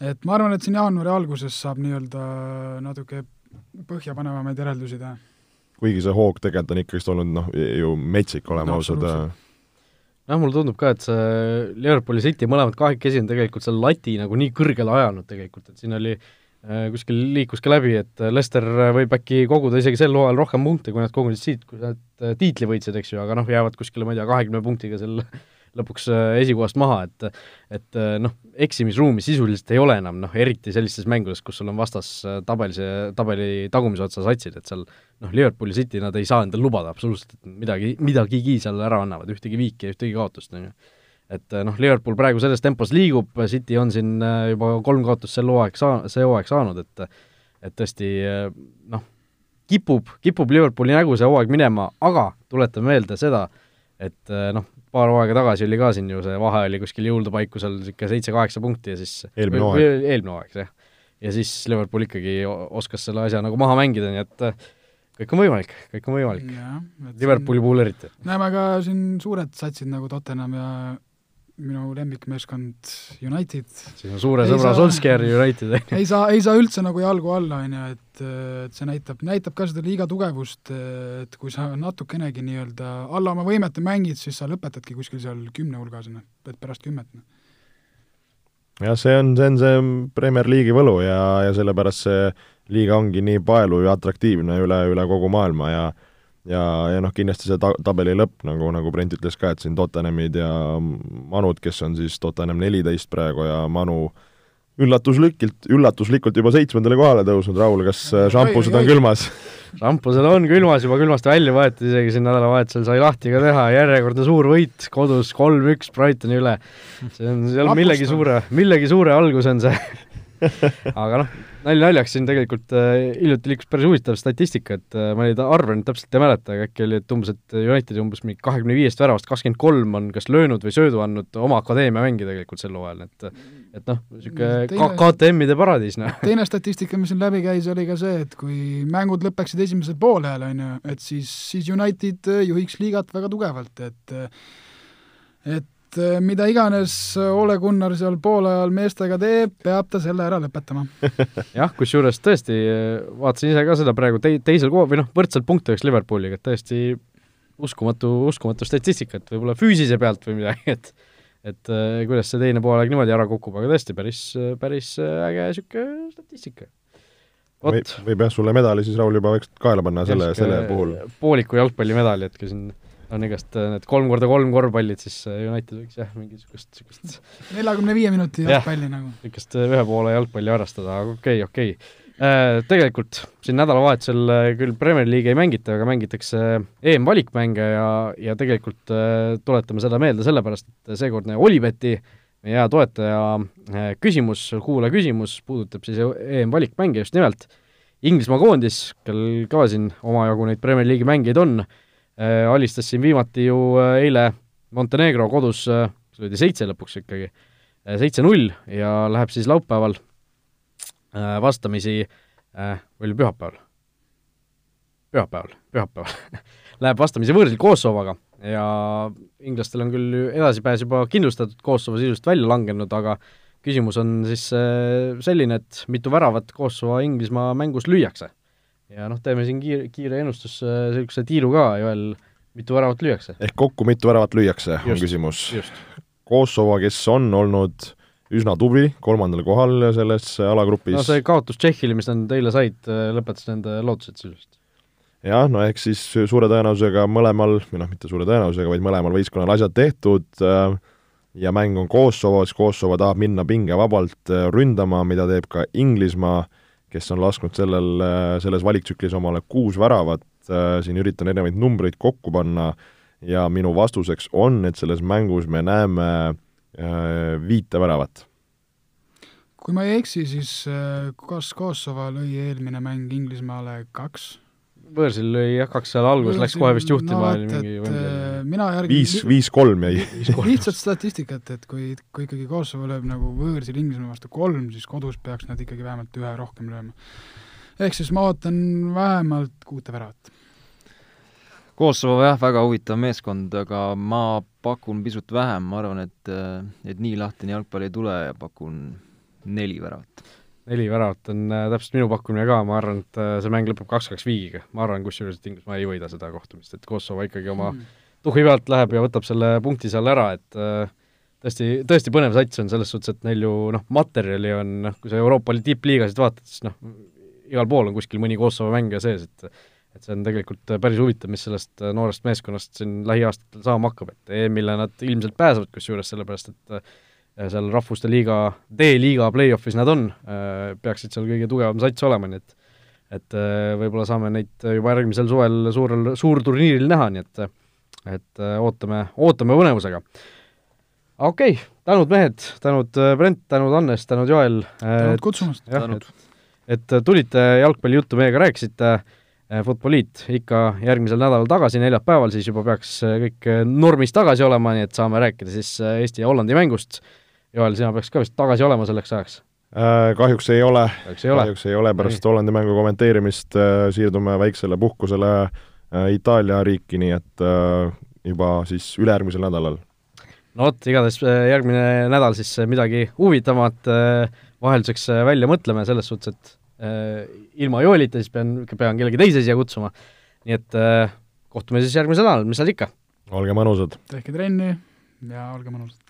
Speaker 4: et ma arvan, et siin jaanuari alguses saab nii-öelda natuke põhjapanevamaid järeldusi teha.
Speaker 3: kuigi see hoog tegelikult on ikkagist olnud noh, ju metsik, oleme no, ausad.
Speaker 2: jah, mulle tundub ka, et see Liverpooli City mõlemad kahekesi on tegelikult selle lati nagu nii kõrgele ajanud tegelikult, et siin oli äh, Äh, kuskil liikus ka läbi, et äh, Lester äh, võib äkki koguda isegi sel hooajal rohkem punkte, kui nad kogusid siit, kui nad tiitli võitsid, eks ju, aga noh, jäävad kuskile, ma ei tea, kahekümne punktiga seal lõpuks esikohast maha, et et noh, eksimisruumi sisuliselt ei ole enam, noh eriti sellistes mängudes, kus sul on vastas tabelis, tabeli tagumise otsa satsid, et seal noh, Liverpooli City nad ei saa endale lubada absoluutselt, et midagi, midagigi seal ära annavad, ühtegi viiki ja ühtegi kaotust, on ju et eh, noh, Liverpool praegu selles tempos liigub, City on siin eh, juba kolm kaotust sel hooaeg saa-, see hooaeg saanud, et et tõesti eh, noh, kipub, kipub Liverpooli nägu see hooaeg minema, aga tuletan meelde seda, et noh, paar hooaega tagasi oli ka siin ju see vahe oli kuskil jõulude paiku seal niisugune seitse-kaheksa punkti ja siis
Speaker 3: eelmine hooaeg.
Speaker 2: eelmine hooaeg, jah. ja siis Liverpool ikkagi oskas selle asja nagu maha mängida, nii et kõik on võimalik, kõik on võimalik. Liverpooli puhul eriti.
Speaker 4: näeme ka siin suured satsid nagu Tottenham ja minu lemmikmeeskond United.
Speaker 2: siis on suure sõbra Solskjaer United
Speaker 4: ei saa, ei saa üldse nagu jalgu alla, on ju, et, et see näitab, näitab ka seda liiga tugevust, et kui sa natukenegi nii-öelda alla oma võimete mängid, siis sa lõpetadki kuskil seal kümne hulgas, noh, et pärast kümmet. Noh.
Speaker 3: jah, see on, see on see Premier League'i võlu ja, ja sellepärast see liiga ongi nii paelu ja atraktiivne üle, üle kogu maailma ja ja, ja noh, kindlasti see ta-, tabeli lõpp, nagu, nagu Brent ütles ka, et siin Tottenhamid ja Manud, kes on siis Tottenham neliteist praegu ja Manu üllatuslikult, üllatuslikult juba seitsmendale kohale tõusnud, Raul, kas šampused on külmas?
Speaker 2: šampused on külmas, juba külmast välja võetud, isegi siin nädalavahetusel sai lahti ka teha, järjekordne suur võit kodus, kolm-üks Brightoni üle. see on, seal millegi suure, millegi suure algus on see. Aga noh, nalja naljaks, siin tegelikult äh, hiljuti liikus päris huvitav statistika, et äh, ma neid arve nüüd täpselt ei mäleta, aga äkki oli, et umbes, et Unitedi umbes mingi kahekümne viiest väravast kakskümmend kolm on kas löönud või söödu andnud oma akadeemia mängi tegelikult sel hooajal, et et noh, niisugune KTM-ide paradiis, noh.
Speaker 4: teine statistika, mis siin läbi käis, oli ka see, et kui mängud lõpeksid esimesel poolajal, on ju, et siis, siis United juhiks liigat väga tugevalt, et et et äh, mida iganes Ole Gunnar seal poolajal meestega teeb, peab ta selle ära lõpetama
Speaker 2: jah, kusjuures tõesti, vaatasin ise ka seda praegu tei-, teisel kohal, või noh, võrdselt punkte oleks Liverpooliga, et tõesti uskumatu, uskumatu statistika, et võib-olla füüsise pealt või midagi, et et kuidas see teine poolaeg niimoodi ära kukub, aga tõesti päris, päris äge niisugune statistika.
Speaker 3: võib, võib jah, sulle medali siis, Raul, juba võiks kaela panna selle, selle puhul.
Speaker 2: pooliku jalgpallimedali, et kui siin on igast need kolm korda kolm korvpallid, siis United võiks jah, mingisugust niisugust
Speaker 4: neljakümne viie minuti jalgpalli nagu.
Speaker 2: niisugust ühe poole jalgpalli harrastada, aga okei okay,, okei okay Äh, tegelikult siin nädalavahetusel äh, küll Premier League'i ei mängita, aga mängitakse EM-valikmänge ja, ja tegelikult äh, tuletame seda meelde sellepärast, et seekordne Olibeti meie hea toetaja küsimus, kuulaja küsimus puudutab siis EM-valikmänge just nimelt. Inglismaa koondis, kel ka siin omajagu neid Premier League'i mängijaid on, alistas siin viimati ju eile Montenegro kodus, see oli seitse lõpuks ikkagi, seitse-null ja läheb siis laupäeval Äh, vastamisi äh,, oli pühapäeval? pühapäeval, pühapäeval läheb vastamisi võõrsil Kosovoga ja inglastel on küll edasipääs juba kindlustatud, Kosovo sisust välja langenud, aga küsimus on siis äh, selline, et mitu väravat Kosovo-Inglismaa mängus lüüakse. Ja noh, teeme siin kiire, kiire ennustus, niisuguse tiiru ka, Joel, mitu väravat lüüakse?
Speaker 3: ehk kokku mitu väravat lüüakse, on küsimus. Kosovo, kes on olnud üsna tubli, kolmandal kohal selles alagrupis.
Speaker 2: no see kaotus Tšehhile, mis nad eile said, lõpetas nende lootused sisuliselt.
Speaker 3: jah, no ehk siis suure tõenäosusega mõlemal, või noh, mitte suure tõenäosusega, vaid mõlemal võistkonnal asjad tehtud äh, ja mäng on Kosovos, Kosovo tahab minna pingevabalt äh, ründama, mida teeb ka Inglismaa, kes on lasknud sellel, äh, selles valiktsüklis omale kuus väravat, siin üritan erinevaid numbreid kokku panna ja minu vastuseks on, et selles mängus me näeme Äh, viite väravat.
Speaker 4: kui ma ei eksi, siis äh, kas Kosovo lõi eelmine mäng Inglismaale kaks?
Speaker 2: Võõrsil lõi jah, kaks seal alguses, läks kohe vist juhtima
Speaker 4: no,. Äh, mina järgin
Speaker 3: viis, viis-kolm jäi.
Speaker 4: lihtsalt statistikat, et kui, kui ikkagi Kosovo lööb nagu võõrsil Inglismaa vastu kolm, siis kodus peaks nad ikkagi vähemalt ühe rohkem lööma. ehk siis ma ootan vähemalt kuute väravat
Speaker 5: Kosovo jah, väga huvitav meeskond, aga ma pakun pisut vähem, ma arvan, et, et nii lahtine jalgpall ei tule ja pakun neli väravat.
Speaker 2: Neli väravat on äh, täpselt minu pakkumine ka, ma arvan, et äh, see mäng lõpeb kaks-kaks viigiga. ma arvan kusjuures, et Inglismaa ei võida seda kohtumist, et Kosovo ikkagi oma mm. tuhhi pealt läheb ja võtab selle punkti seal ära, et äh, tõesti, tõesti põnev sats on selles suhtes, et neil ju noh, materjali on, noh, kui sa Euroopa tippliigasid vaatad, siis noh, igal pool on kuskil mõni Kosovo mängija sees, et et see on tegelikult päris huvitav, mis sellest äh, noorest meeskonnast siin lähiaastatel saama hakkab, et EM-ile nad ilmselt pääsevad kusjuures, sellepärast et seal Rahvuste Liiga, D-liiga play-off'is nad on, äh, peaksid seal kõige tugevam sats olema, nii et et võib-olla saame neid juba järgmisel suvel suurel, suurturniiril näha, nii et et ootame, ootame põnevusega. okei okay,, tänud mehed, tänud Brent, tänud Hannes, tänud Joel.
Speaker 4: tänud kutsumast.
Speaker 2: et, et tulite jalgpallijuttu meiega rääkisite Futboliit ikka järgmisel nädalal tagasi, neljapäeval siis juba peaks kõik normis tagasi olema, nii et saame rääkida siis Eesti ja Hollandi mängust. Joel, sina peaks ka vist tagasi olema selleks ajaks?
Speaker 3: Äh, kahjuks ei ole, kahjuks ei ole, pärast Nii. Hollandi mängu kommenteerimist äh, siirdume väiksele puhkusele äh, Itaalia riiki, nii et juba siis ülejärgmisel nädalal.
Speaker 2: no vot, igatahes järgmine nädal siis midagi huvitavat vahelduseks välja mõtleme, selles suhtes, et Äh, ilma Joelita, siis pean, pean kellegi teise siia kutsuma. nii et äh, kohtume siis järgmisel nädalal, mis seal ikka.
Speaker 3: olge mõnusad.
Speaker 4: tehke trenni ja olge mõnusad.